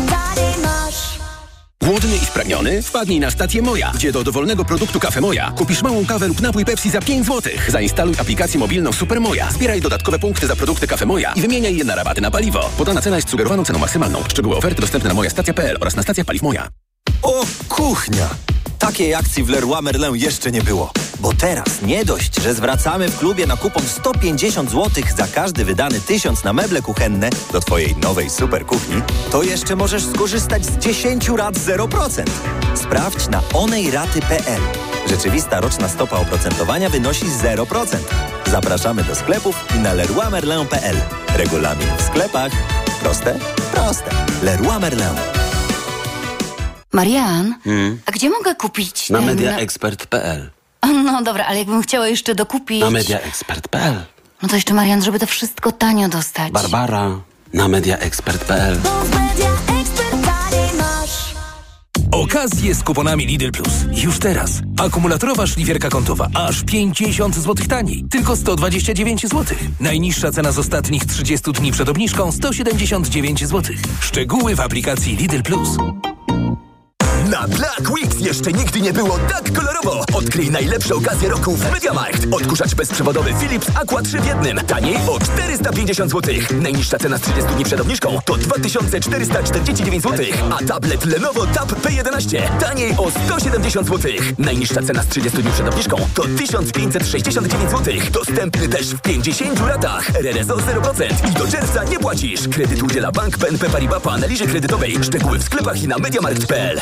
Głodny i spragniony? Wpadnij na stację Moja, gdzie do dowolnego produktu kafe Moja kupisz małą kawę lub napój Pepsi za 5 zł. Zainstaluj aplikację mobilną Super Moja, zbieraj dodatkowe punkty za produkty kafe Moja i wymieniaj je na rabaty na paliwo. Podana cena jest sugerowaną ceną maksymalną. Szczegóły oferty dostępne na mojastacja.pl oraz na stacjach paliw Moja. O, kuchnia! Takiej akcji w Leroy Merlin jeszcze nie było. Bo teraz nie dość, że zwracamy w klubie na kupon 150 zł za każdy wydany tysiąc na meble kuchenne do Twojej nowej super kuchni, to jeszcze możesz skorzystać z 10 rat 0%. Sprawdź na onejraty.pl. Rzeczywista roczna stopa oprocentowania wynosi 0%. Zapraszamy do sklepów i na leroymerlin.pl. Regulamin w sklepach. Proste? Proste. Leroy Merlin. Marian, Hmm. a gdzie mogę kupić Na ten... mediaexpert.pl. No dobra, ale jakbym chciała jeszcze dokupić... Na mediaexpert.pl. No to jeszcze Marian, żeby to wszystko tanio dostać. Barbara. Na mediaexpert.pl. Okazje z kuponami Lidl Plus. Już teraz. Akumulatorowa szlifierka kątowa. Aż 50 zł taniej. Tylko 129 zł. Najniższa cena z ostatnich 30 dni przed obniżką 179 zł. Szczegóły w aplikacji Lidl Plus. Na Black Weeks jeszcze nigdy nie było tak kolorowo. Odkryj najlepsze okazje roku w MediaMarkt. Odkurzacz bezprzewodowy Philips Aqua 3 w jednym. Taniej o 450 zł. Najniższa cena z 30 dni przed obniżką to 2449 zł. A tablet Lenovo Tab P11 taniej o 170 zł. Najniższa cena z 30 dni przed obniżką to 1569 zł. Dostępny też w 50 latach. RRSO 0% i do czerwca nie płacisz. Kredyt udziela Bank BNP Paribas po analizie kredytowej. Szczegóły w sklepach i na mediamarkt.pl.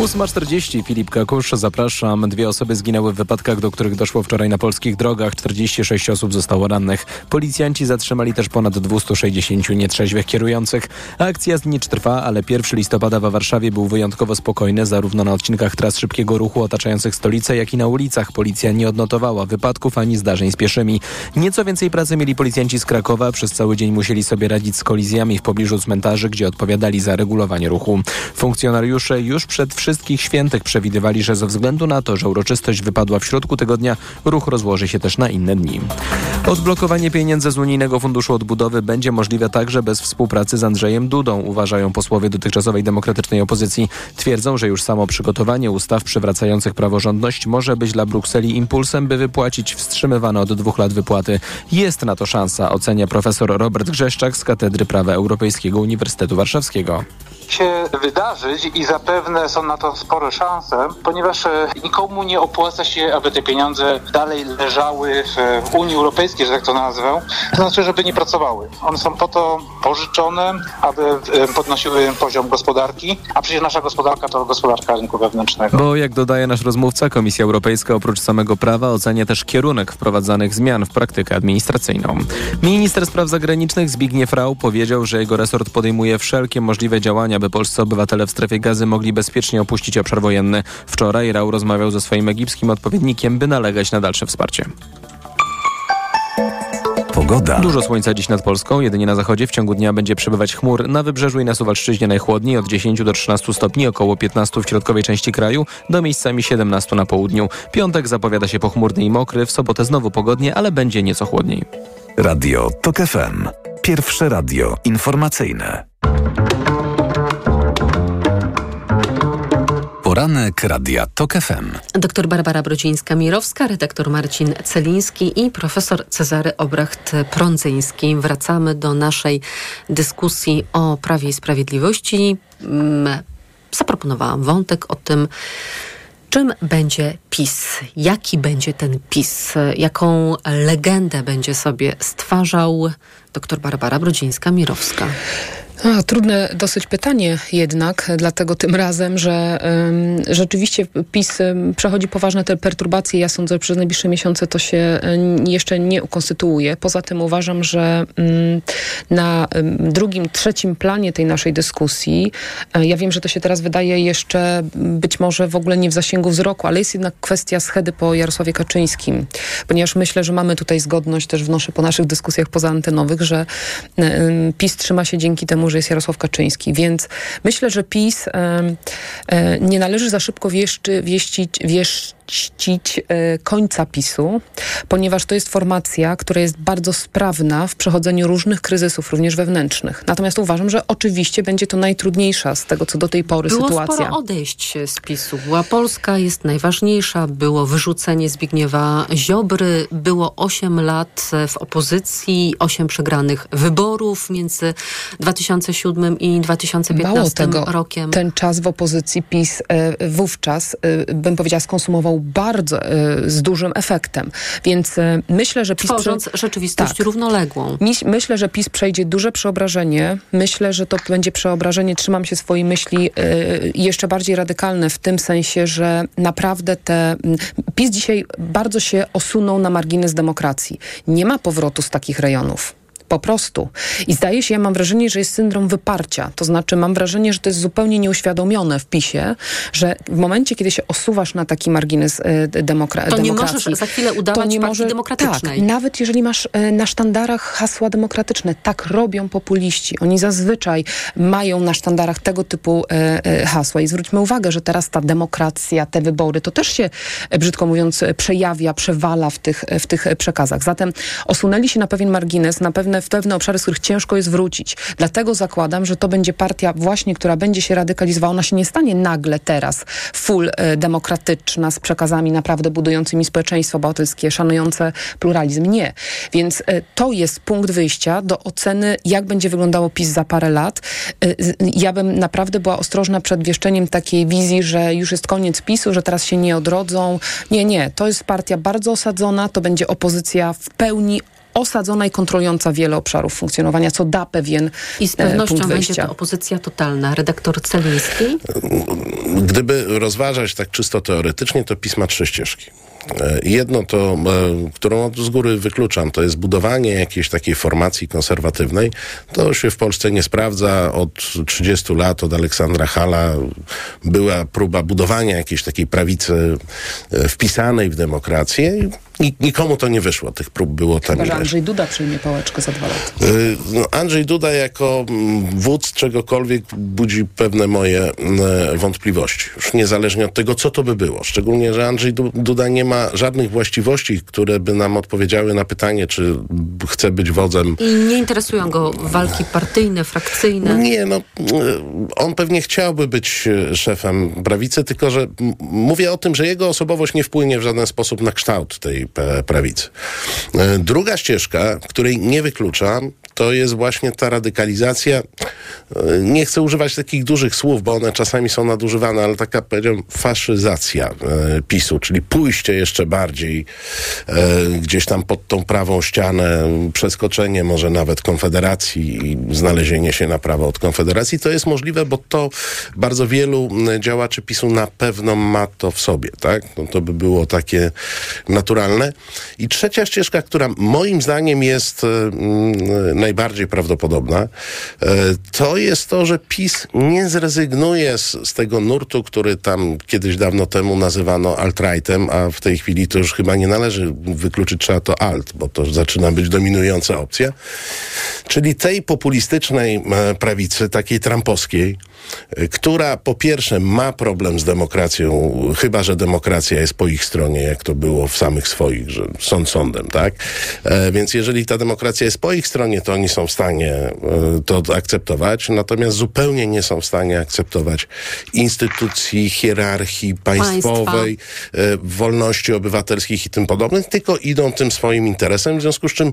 8.40 Filip Kakusz, zapraszam. Dwie osoby zginęły w wypadkach, do których doszło wczoraj na polskich drogach. 46 osób zostało rannych. Policjanci zatrzymali też ponad 260 nietrzeźwych kierujących. Akcja z trwa, ale 1 listopada w Warszawie był wyjątkowo spokojny, zarówno na odcinkach tras szybkiego ruchu otaczających stolicę, jak i na ulicach. Policja nie odnotowała wypadków ani zdarzeń z pieszymi. Nieco więcej pracy mieli policjanci z Krakowa. Przez cały dzień musieli sobie radzić z kolizjami w pobliżu cmentarzy, gdzie odpowiadali za regulowanie ruchu. Funkcjonariusze już przed wszystkich świętych przewidywali, że ze względu na to, że uroczystość wypadła w środku tygodnia, ruch rozłoży się też na inne dni. Odblokowanie pieniędzy z Unijnego Funduszu Odbudowy będzie możliwe także bez współpracy z Andrzejem Dudą, uważają posłowie dotychczasowej demokratycznej opozycji. Twierdzą, że już samo przygotowanie ustaw przywracających praworządność może być dla Brukseli impulsem, by wypłacić wstrzymywane od dwóch lat wypłaty. Jest na to szansa, ocenia profesor Robert Grzeszczak z Katedry Prawa Europejskiego Uniwersytetu Warszawskiego się wydarzyć i zapewne są na to spore szanse, ponieważ e, nikomu nie opłaca się, aby te pieniądze dalej leżały w Unii Europejskiej, że tak to nazwę, to znaczy, żeby nie pracowały. One są po to pożyczone, aby e, podnosiły poziom gospodarki, a przecież nasza gospodarka to gospodarka rynku wewnętrznego. Bo jak dodaje nasz rozmówca, Komisja Europejska oprócz samego prawa ocenia też kierunek wprowadzanych zmian w praktykę administracyjną. Minister Spraw Zagranicznych Zbigniew Rau powiedział, że jego resort podejmuje wszelkie możliwe działania, by polscy obywatele w strefie gazy mogli bezpiecznie opuścić obszar wojenny. Wczoraj Rau rozmawiał ze swoim egipskim odpowiednikiem, by nalegać na dalsze wsparcie. Pogoda. Dużo słońca dziś nad Polską, jedynie na zachodzie w ciągu dnia będzie przybywać chmur. Na wybrzeżu i na Suwalszczyźnie najchłodniej od 10 do 13 stopni, około 15 w środkowej części kraju, do miejscami 17 na południu. Piątek zapowiada się pochmurny i mokry, w sobotę znowu pogodnie, ale będzie nieco chłodniej. Radio TOK FM. Pierwsze radio informacyjne. Poranek Radia TOK FM. Doktor Barbara Brodzińska-Mirowska, redaktor Marcin Celiński i profesor Cezary Obracht-Prądzyński. Wracamy do naszej dyskusji o Prawie i Sprawiedliwości. Mm, Zaproponowałam wątek o tym, Czym będzie PiS? Jaki będzie ten PiS? Jaką legendę będzie sobie stwarzał dr Barbara Brodzińska-Mirowska? A, trudne dosyć pytanie jednak, dlatego tym razem, że rzeczywiście PiS przechodzi poważne te perturbacje. Ja sądzę, że przez najbliższe miesiące to się jeszcze nie ukonstytuuje. Poza tym uważam, że na drugim, trzecim planie tej naszej dyskusji, e, ja wiem, że to się teraz wydaje jeszcze być może w ogóle nie w zasięgu wzroku, ale jest jednak kwestia schedy po Jarosławie Kaczyńskim, ponieważ myślę, że mamy tutaj zgodność, też wnoszę po naszych dyskusjach pozaantenowych, że PiS trzyma się dzięki temu, że jest Jarosław Kaczyński. Więc myślę, że PiS e, nie należy za szybko wieszczy, wieścić, wiesz, czcić e, końca PiSu, ponieważ to jest formacja, która jest bardzo sprawna w przechodzeniu różnych kryzysów, również wewnętrznych. Natomiast uważam, że oczywiście będzie to najtrudniejsza z tego, co do tej pory było sytuacja. sporo odejść z PiSu. Była Polska, jest najważniejsza, było wyrzucenie Zbigniewa Ziobry, było 8 lat w opozycji, 8 przegranych wyborów między 2007 i 2015 Mało tego, rokiem. ten czas w opozycji PiS e, wówczas, e, bym powiedziała, skonsumował bardzo e, z dużym efektem. Więc e, myślę, że PiS... Tworząc rzeczywistość Tak. równoległą. Myślę, że PiS przejdzie duże przeobrażenie. Myślę, że to będzie przeobrażenie, trzymam się swojej myśli, y, jeszcze bardziej radykalne w tym sensie, że naprawdę te... PiS dzisiaj bardzo się osunął na margines demokracji. Nie ma powrotu z takich rejonów. Po prostu. I zdaje się, ja mam wrażenie, że jest syndrom wyparcia. To znaczy, mam wrażenie, że to jest zupełnie nieuświadomione w PiSie, że w momencie, kiedy się osuwasz na taki margines y, demokra- To nie demokracji... możesz za chwilę udawać partii demokratycznej. Tak, nawet jeżeli masz e, na sztandarach hasła demokratyczne, tak robią populiści. Oni zazwyczaj mają na sztandarach tego typu e, hasła. I zwróćmy uwagę, że teraz ta demokracja, te wybory, to też się, brzydko mówiąc, przejawia, przewala w tych, w tych przekazach. Zatem osunęli się na pewien margines, na pewne, w pewne obszary, z których ciężko jest wrócić. Dlatego zakładam, że to będzie partia właśnie, która będzie się radykalizowała. Ona się nie stanie nagle teraz full e, demokratyczna, z przekazami naprawdę budującymi społeczeństwo obywatelskie, szanujące pluralizm. Nie. Więc e, to jest punkt wyjścia do oceny, jak będzie wyglądało PiS za parę lat. E, Ja bym naprawdę była ostrożna przed wieszczeniem takiej wizji, że już jest koniec PiSu, że teraz się nie odrodzą. Nie, nie. To jest partia bardzo osadzona, to będzie opozycja w pełni osadzona i kontrolująca wiele obszarów funkcjonowania, co da pewien I z e, pewnością punkt będzie to opozycja totalna. Redaktor Celiński. Gdyby rozważać tak czysto teoretycznie, to pisma trzy ścieżki. E, Jedno to, e, którą od z góry wykluczam, to jest budowanie jakiejś takiej formacji konserwatywnej. To się w Polsce nie sprawdza. Od 30 lat, od Aleksandra Hala była próba budowania jakiejś takiej prawicy wpisanej w demokrację nikomu to nie wyszło. Tych prób było tam Chyba, że ileś. Andrzej Duda przyjmie pałeczkę za dwa lata. Y, No, Andrzej Duda jako mm, wódz czegokolwiek budzi pewne moje mm, wątpliwości. Już niezależnie od tego, co to by było. Szczególnie, że Andrzej Du- Duda nie ma żadnych właściwości, które by nam odpowiedziały na pytanie, czy chce być wodzem I nie interesują go walki partyjne, frakcyjne. nie, no, y, on pewnie chciałby być y, szefem prawicy, tylko że m- mówię o tym, że jego osobowość nie wpłynie w żaden sposób na kształt tej prawicy. Y, Druga ścieżka, której nie wykluczam, to jest właśnie ta radykalizacja. Y, Nie chcę używać takich dużych słów, bo one czasami są nadużywane, ale taka, powiedziałbym, faszyzacja y, PiSu, czyli pójście jeszcze bardziej y, gdzieś tam pod tą prawą ścianę, przeskoczenie może nawet Konfederacji i znalezienie się na prawo od Konfederacji, to jest możliwe, bo to bardzo wielu działaczy PiSu na pewno ma to w sobie, tak? No to by było takie naturalne. I trzecia ścieżka, która moim zdaniem jest e, mm, najbardziej prawdopodobna, e, to jest to, że PiS nie zrezygnuje z, z tego nurtu, który tam kiedyś dawno temu nazywano alt-rightem, a w tej chwili to już chyba nie należy wykluczyć, trzeba to alt, bo to zaczyna być dominująca opcja. Czyli tej populistycznej e, prawicy, takiej trampowskiej, która po pierwsze ma problem z demokracją, chyba że demokracja jest po ich stronie, jak to było w samych swoich, że sąd sądem, tak? E, więc jeżeli ta demokracja jest po ich stronie, to oni są w stanie e, to akceptować, natomiast zupełnie nie są w stanie akceptować instytucji, hierarchii państwowej, e, wolności obywatelskich i tym podobnych, tylko idą tym swoim interesem, w związku z czym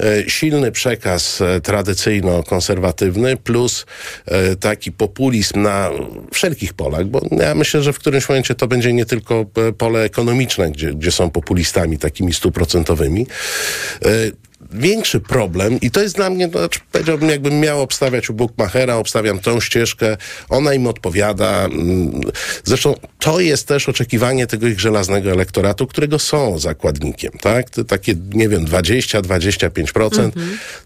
e, silny przekaz e, tradycyjno-konserwatywny plus e, taki populizm na wszelkich polach, bo ja myślę, że w którymś momencie to będzie nie tylko e, pole ekonomiczne, gdzie, gdzie są populistami takimi stuprocentowymi. Większy problem, i to jest dla mnie, to znaczy, powiedziałbym, jakbym miał obstawiać u Bookmachera, obstawiam tą ścieżkę, ona im odpowiada. mm, Zresztą to jest też oczekiwanie tego ich żelaznego elektoratu, którego są zakładnikiem, tak? Te takie, nie wiem, 20-25%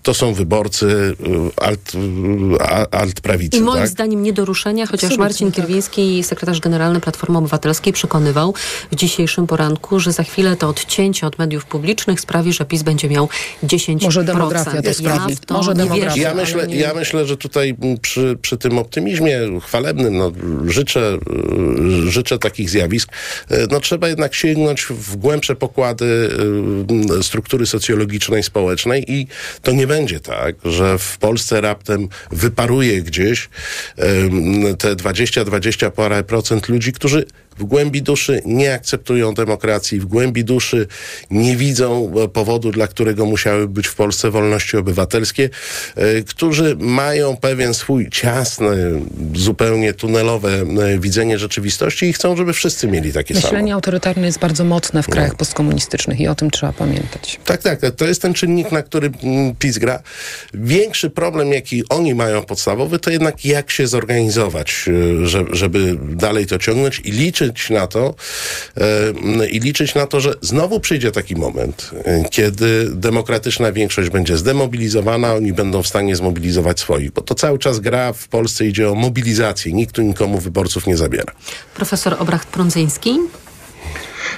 to są wyborcy y, alt, y, a- alt-prawicy, I moim tak? zdaniem nie do ruszenia, chociaż Absolutnie, Marcin Kierwiński, sekretarz generalny Platformy Obywatelskiej, przekonywał w dzisiejszym poranku, że za chwilę to odcięcie od mediów publicznych sprawi, że PiS będzie miał 10%. Może demografia to sprawi. Ja w to Może nie demografia. Ja myślę, ja myślę, że tutaj przy, przy tym optymizmie chwalebnym no, życzę, y, życzę takich zjawisk. Y, No, trzeba jednak sięgnąć w głębsze pokłady y, struktury socjologicznej, społecznej i to nie będzie tak, że w Polsce raptem wyparuje gdzieś te 20-20 parę procent ludzi, którzy w głębi duszy nie akceptują demokracji, w głębi duszy nie widzą e, powodu, dla którego musiały być w Polsce wolności obywatelskie, e, którzy mają pewien swój ciasny, zupełnie tunelowe e, widzenie rzeczywistości i chcą, żeby wszyscy mieli takie samo. Myślenie autorytarne jest bardzo mocne w krajach postkomunistycznych i o tym trzeba pamiętać. Tak, tak. To jest ten czynnik, na który mm, PiS gra. Większy problem, jaki oni mają podstawowy, to jednak jak się zorganizować, że- żeby dalej to ciągnąć i liczyć na to, y, i liczyć na to, że znowu przyjdzie taki moment, y, kiedy demokratyczna większość będzie zdemobilizowana, oni będą w stanie zmobilizować swoich, bo to cały czas gra w Polsce idzie o mobilizację. Nikt tu nikomu wyborców nie zabiera. Profesor Obracht-Prądzyński.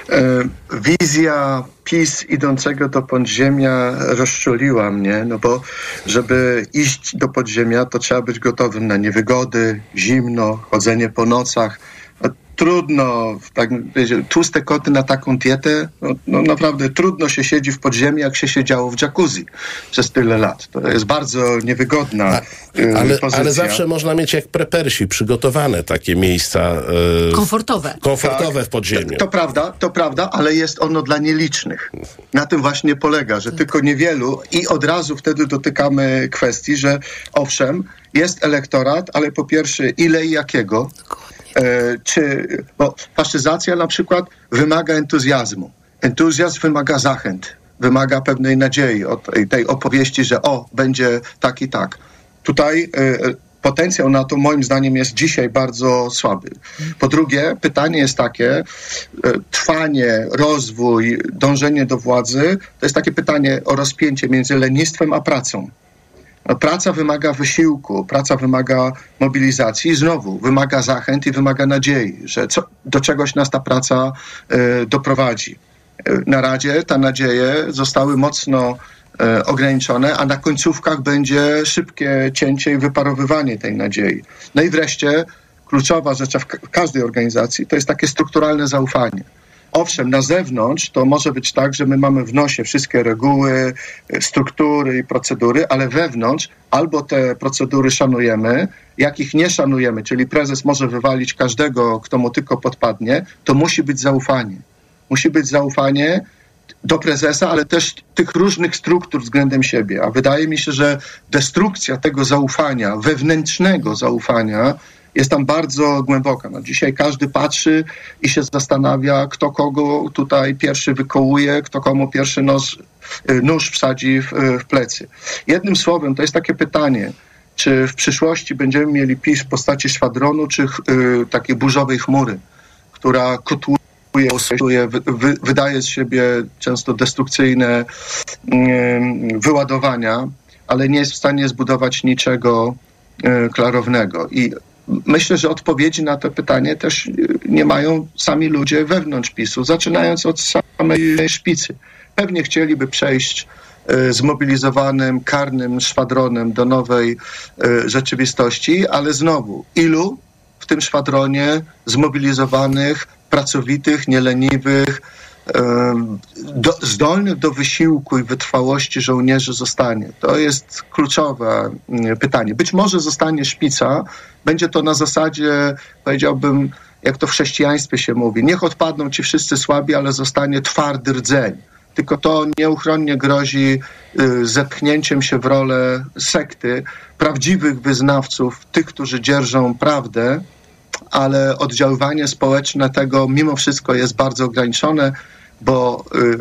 E, Wizja PiS idącego do podziemia rozczuliła mnie, no bo żeby iść do podziemia, to trzeba być gotowym na niewygody, zimno, chodzenie po nocach. No, trudno, tak wiecie, tłuste koty na taką dietę, no, no naprawdę trudno się siedzi w podziemiu, jak się siedziało w jacuzzi przez tyle lat. To jest bardzo niewygodna y, Ale, pozycja. ale zawsze można mieć jak prepersi przygotowane takie miejsca y, Komfortowe. komfortowe w podziemiu. To prawda, to prawda, ale jest ono dla nielicznych. Na tym właśnie polega, że tylko niewielu i od razu wtedy dotykamy kwestii, że owszem, jest elektorat, ale po pierwsze ile i jakiego. E, czy, bo faszyzacja na przykład wymaga entuzjazmu. Entuzjazm wymaga zachęt, wymaga pewnej nadziei od tej- opowieści, że o, będzie tak i tak. Tutaj e, potencjał na to moim zdaniem jest dzisiaj bardzo słaby. Po drugie, pytanie jest takie, e, trwanie, rozwój, dążenie do władzy, to jest takie pytanie o rozpięcie między lenistwem a pracą. No, Praca wymaga wysiłku, praca wymaga mobilizacji i znowu wymaga zachęt i wymaga nadziei, że co, do czegoś nas ta praca e, doprowadzi. E, na razie te nadzieje zostały mocno e, ograniczone, a na końcówkach będzie szybkie cięcie i wyparowywanie tej nadziei. No i wreszcie kluczowa rzecz w każdej organizacji to jest takie strukturalne zaufanie. Owszem, na zewnątrz to może być tak, że my mamy w nosie wszystkie reguły, e, struktury i procedury, ale wewnątrz albo te procedury szanujemy, jak ich nie szanujemy, czyli prezes może wywalić każdego, kto mu tylko podpadnie, to musi być zaufanie. Musi być zaufanie do prezesa, ale też tych różnych struktur względem siebie. A wydaje mi się, że destrukcja tego zaufania, wewnętrznego zaufania, jest tam bardzo głęboka. No, dzisiaj każdy patrzy i się zastanawia, kto kogo tutaj pierwszy wykołuje, kto komu pierwszy nóż, y, nóż wsadzi w, y, w plecy. Jednym słowem, to jest takie pytanie, czy w przyszłości będziemy mieli PiS w postaci szwadronu, czy y, takiej burzowej chmury, która kotłuje, wydaje z siebie często destrukcyjne ym, wyładowania, ale nie jest w stanie zbudować niczego y, klarownego. I myślę, że odpowiedzi na to pytanie też y, nie mają sami ludzie wewnątrz PiSu, zaczynając od samej szpicy. Pewnie chcieliby przejść y, zmobilizowanym, karnym szwadronem do nowej y, rzeczywistości, ale znowu, ilu w tym szwadronie zmobilizowanych, pracowitych, nieleniwych, do, zdolnych do wysiłku i wytrwałości żołnierzy zostanie? To jest kluczowe mm, pytanie. Być może zostanie szpica, będzie to na zasadzie, powiedziałbym, jak to w chrześcijaństwie się mówi, niech odpadną ci wszyscy słabi, ale zostanie twardy rdzeń. Tylko to nieuchronnie grozi y, zepchnięciem się w rolę sekty prawdziwych wyznawców, tych, którzy dzierżą prawdę, ale oddziaływanie społeczne tego mimo wszystko jest bardzo ograniczone, bo y,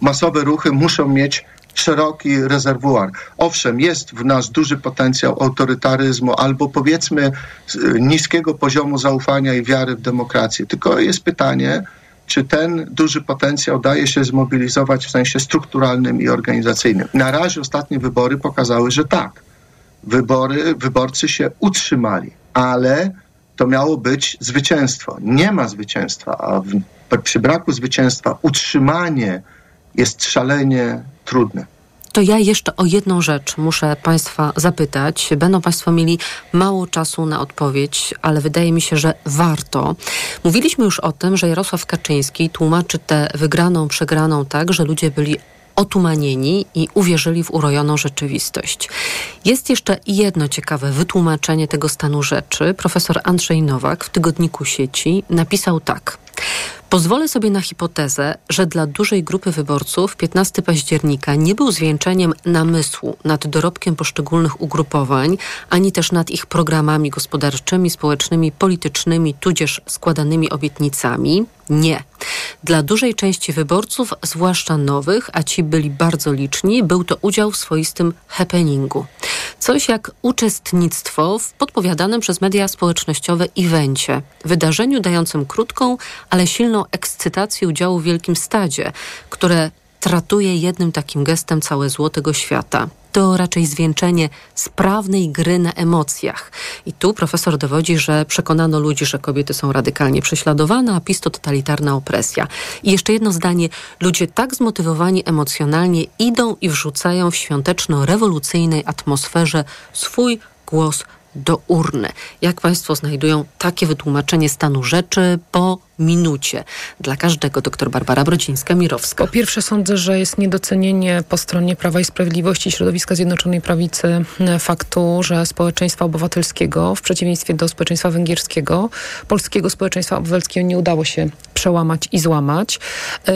masowe ruchy muszą mieć szeroki rezerwuar. Owszem, jest w nas duży potencjał autorytaryzmu albo powiedzmy y, niskiego poziomu zaufania i wiary w demokrację. Tylko jest pytanie, czy ten duży potencjał daje się zmobilizować w sensie strukturalnym i organizacyjnym. Na razie ostatnie wybory pokazały, że tak. Wybory, wyborcy się utrzymali, ale to miało być zwycięstwo. Nie ma zwycięstwa, a w, przy braku zwycięstwa utrzymanie jest szalenie trudne. To ja jeszcze o jedną rzecz muszę Państwa zapytać. Będą Państwo mieli mało czasu na odpowiedź, ale wydaje mi się, że warto. Mówiliśmy już o tym, że Jarosław Kaczyński tłumaczy tę wygraną, przegraną tak, że ludzie byli otumanieni i uwierzyli w urojoną rzeczywistość. Jest jeszcze jedno ciekawe wytłumaczenie tego stanu rzeczy. Profesor Andrzej Nowak w tygodniku sieci napisał tak. Pozwolę sobie na hipotezę, że dla dużej grupy wyborców 15 października nie był zwieńczeniem namysłu nad dorobkiem poszczególnych ugrupowań, ani też nad ich programami gospodarczymi, społecznymi, politycznymi, tudzież składanymi obietnicami. Nie. Dla dużej części wyborców, zwłaszcza nowych, a ci byli bardzo liczni, był to udział w swoistym happeningu. Coś jak uczestnictwo w podpowiadanym przez media społecznościowe evencie, wydarzeniu dającym krótką, ale silną ekscytację udziału w wielkim stadzie, które tratuje jednym takim gestem całe zło tego świata. To raczej zwieńczenie sprawnej gry na emocjach. I tu profesor dowodzi, że przekonano ludzi, że kobiety są radykalnie prześladowane, a PiS to totalitarna opresja. I jeszcze jedno zdanie. Ludzie tak zmotywowani emocjonalnie idą i wrzucają w świąteczno-rewolucyjnej atmosferze swój głos do urny. Jak Państwo znajdują takie wytłumaczenie stanu rzeczy po minucie dla każdego? Doktor Barbara Brodzińska-Mirowska. Po pierwsze sądzę, że jest niedocenienie po stronie Prawa i Sprawiedliwości środowiska Zjednoczonej Prawicy e, faktu, że społeczeństwa obywatelskiego, w przeciwieństwie do społeczeństwa węgierskiego, polskiego społeczeństwa obywatelskiego nie udało się przełamać i złamać. E,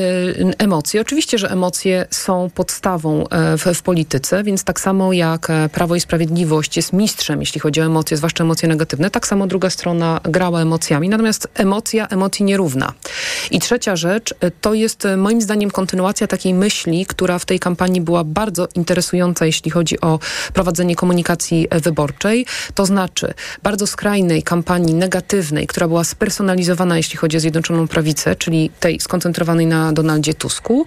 emocje, oczywiście, że emocje są podstawą e, w, w polityce, więc tak samo jak Prawo i Sprawiedliwość jest mistrzem, jeśli chodzi o emocje, zwłaszcza emocje negatywne, tak samo druga strona grała emocjami. Natomiast emocja emocji nierówna. I trzecia rzecz, e, to jest e, moim zdaniem kontynuacja takiej myśli, która w tej kampanii była bardzo interesująca, jeśli chodzi o prowadzenie komunikacji e, wyborczej. To znaczy bardzo skrajnej kampanii negatywnej, która była spersonalizowana, jeśli chodzi o Zjednoczoną Prawicę, czyli tej skoncentrowanej na Donaldzie Tusku,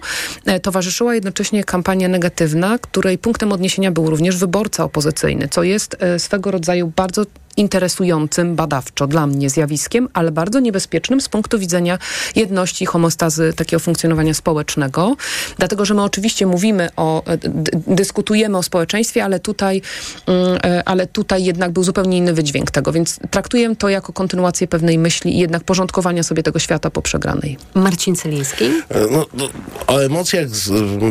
towarzyszyła jednocześnie kampania negatywna, której punktem odniesienia był również wyborca opozycyjny, co jest swego rodzaju bardzo interesującym badawczo dla mnie zjawiskiem, ale bardzo niebezpiecznym z punktu widzenia jedności homostazy takiego funkcjonowania społecznego. Dlatego, że my oczywiście mówimy o, e, dyskutujemy o społeczeństwie, ale tutaj, mm, e, ale tutaj jednak był zupełnie inny wydźwięk tego, więc traktuję to jako kontynuację pewnej myśli i jednak porządkowania sobie tego świata po przegranej. Marcin Celiński? E, no, no, o emocjach z,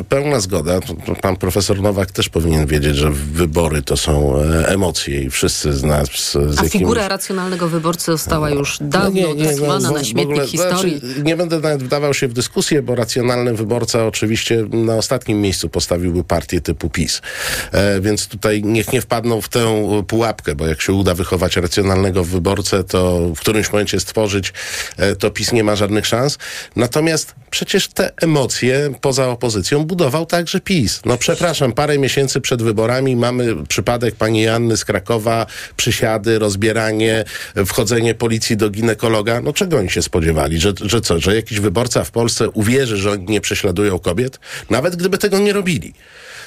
pełna zgoda. Pan profesor Nowak też powinien wiedzieć, że wybory to są emocje i wszyscy z nas a figura racjonalnego wyborcy została już dawno no nie, nie, no, na śmietnik ogóle, historii. Znaczy, nie będę nawet wdawał się w dyskusję, bo racjonalny wyborca oczywiście na ostatnim miejscu postawiłby partię typu PiS. E, więc tutaj niech nie wpadną w tę pułapkę, bo jak się uda wychować racjonalnego wyborcę, to w którymś momencie stworzyć, e, to PiS nie ma żadnych szans. Natomiast przecież te emocje poza opozycją budował także PiS. No przepraszam, parę miesięcy przed wyborami mamy przypadek pani Janny z Krakowa, przysiady, rozbieranie, wchodzenie policji do ginekologa. No czego oni się spodziewali? Że, że co, że jakiś wyborca w Polsce uwierzy, że oni nie prześladują kobiet? Nawet gdyby tego nie robili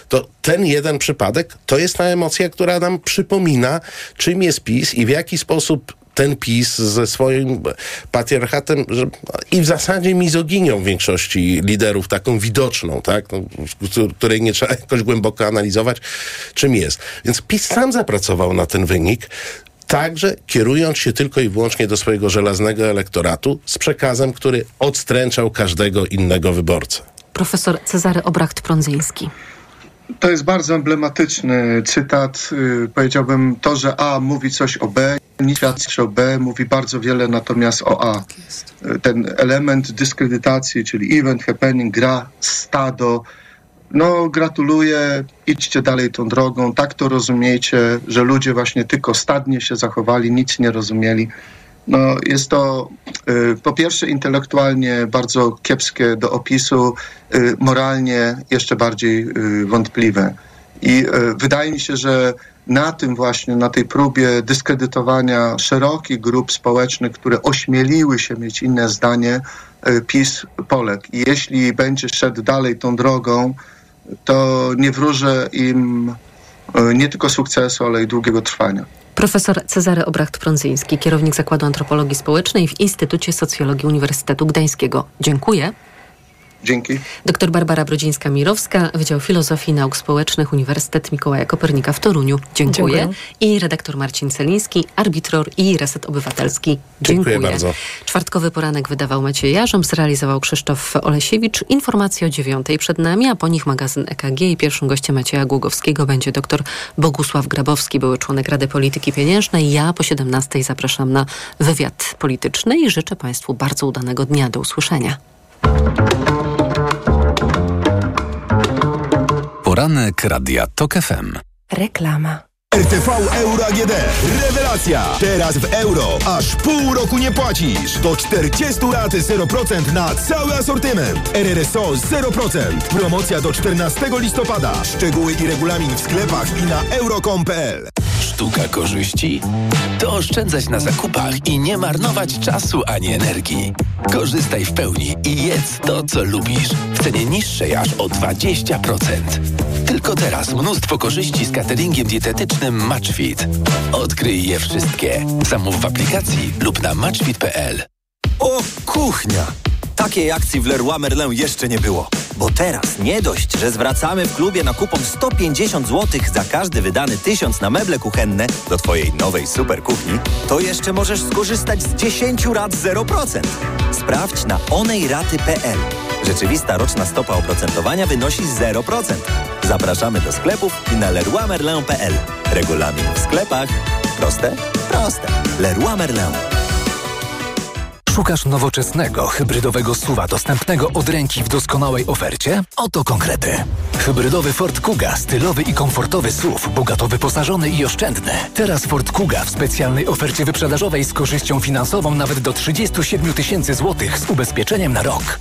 to ten jeden przypadek to jest ta emocja, która nam przypomina, czym jest PiS i w jaki sposób ten PiS ze swoim patriarchatem że, i w zasadzie mizoginią większości liderów, taką widoczną, tak, no, której nie trzeba jakoś głęboko analizować, czym jest. Więc PiS sam zapracował na ten wynik także kierując się tylko i wyłącznie do swojego żelaznego elektoratu z przekazem, który odstręczał każdego innego wyborcę. Profesor Cezary Obracht-Prądzyński. To jest bardzo emblematyczny cytat. Y, powiedziałbym to, że A mówi coś o B, nie świadczy o B, mówi bardzo wiele natomiast o A. Tak y, Ten element dyskredytacji, czyli event, happening, gra, stado, no gratuluję, idźcie dalej tą drogą, tak to rozumiecie, że ludzie właśnie tylko stadnie się zachowali, nic nie rozumieli. No, jest to y, po pierwsze intelektualnie bardzo kiepskie do opisu, y, moralnie jeszcze bardziej y, wątpliwe. I wydaje mi się, że na tym właśnie, na tej próbie dyskredytowania szerokich grup społecznych, które ośmieliły się mieć inne zdanie, PiS poległ. I jeśli będzie szedł dalej tą drogą, to nie wróżę im nie tylko sukcesu, ale i długiego trwania. Profesor Cezary Obracht-Prądzyński, kierownik Zakładu Antropologii Społecznej w Instytucie Socjologii Uniwersytetu Gdańskiego. Dziękuję. Dzięki. Doktor Barbara Brodzińska-Mirowska, Wydział Filozofii i Nauk Społecznych Uniwersytet Mikołaja Kopernika w Toruniu. Dziękuję. Dziękuję. I redaktor Marcin Celiński, Arbitror i Reset Obywatelski. Dziękuję bardzo. Czwartkowy poranek wydawał Maciej Jarząb, zrealizował Krzysztof Olesiewicz. Informacje o dziewiątej przed nami, a po nich magazyn EKG i pierwszym gościem Macieja Głogowskiego będzie dr Bogusław Grabowski, były członek Rady Polityki Pieniężnej. Ja po 17 zapraszam na wywiad polityczny i życzę Państwu bardzo udanego dnia. Do usłyszenia. Poranek Radia TOK FM. Reklama. RTV Euro AGD. Rewelacja! Teraz w euro. Aż pół roku nie płacisz. Do 40 lat 0% na cały asortyment. RRSO 0%. Promocja do 14 listopada. Szczegóły i regulamin w sklepach i na euro.com.pl. Sztuka korzyści? To oszczędzać na zakupach i nie marnować czasu ani energii. Korzystaj w pełni i jedz to, co lubisz. W cenie niższej aż o 20%. Tylko teraz mnóstwo korzyści z cateringiem dietetycznym Matchfit. Odkryj je wszystkie. Zamów w aplikacji lub na matchfit.pl. O, kuchnia! Takiej akcji w Leroy Merlin jeszcze nie było. Bo teraz nie dość, że zwracamy w klubie na kupon 150 zł za każdy wydany tysiąc na meble kuchenne do Twojej nowej super kuchni, to jeszcze możesz skorzystać z 10 rat 0%. Sprawdź na onejraty.pl. Rzeczywista roczna stopa oprocentowania wynosi 0%. Zapraszamy do sklepów i na leroymerlin.pl. Regulamin w sklepach. Proste? Proste. Leroy Merlin. Szukasz nowoczesnego, hybrydowego suwa dostępnego od ręki w doskonałej ofercie? Oto konkrety. Hybrydowy Ford Kuga, stylowy i komfortowy SUV, bogato wyposażony i oszczędny. Teraz Ford Kuga w specjalnej ofercie wyprzedażowej z korzyścią finansową nawet do 37 tysięcy złotych z ubezpieczeniem na rok.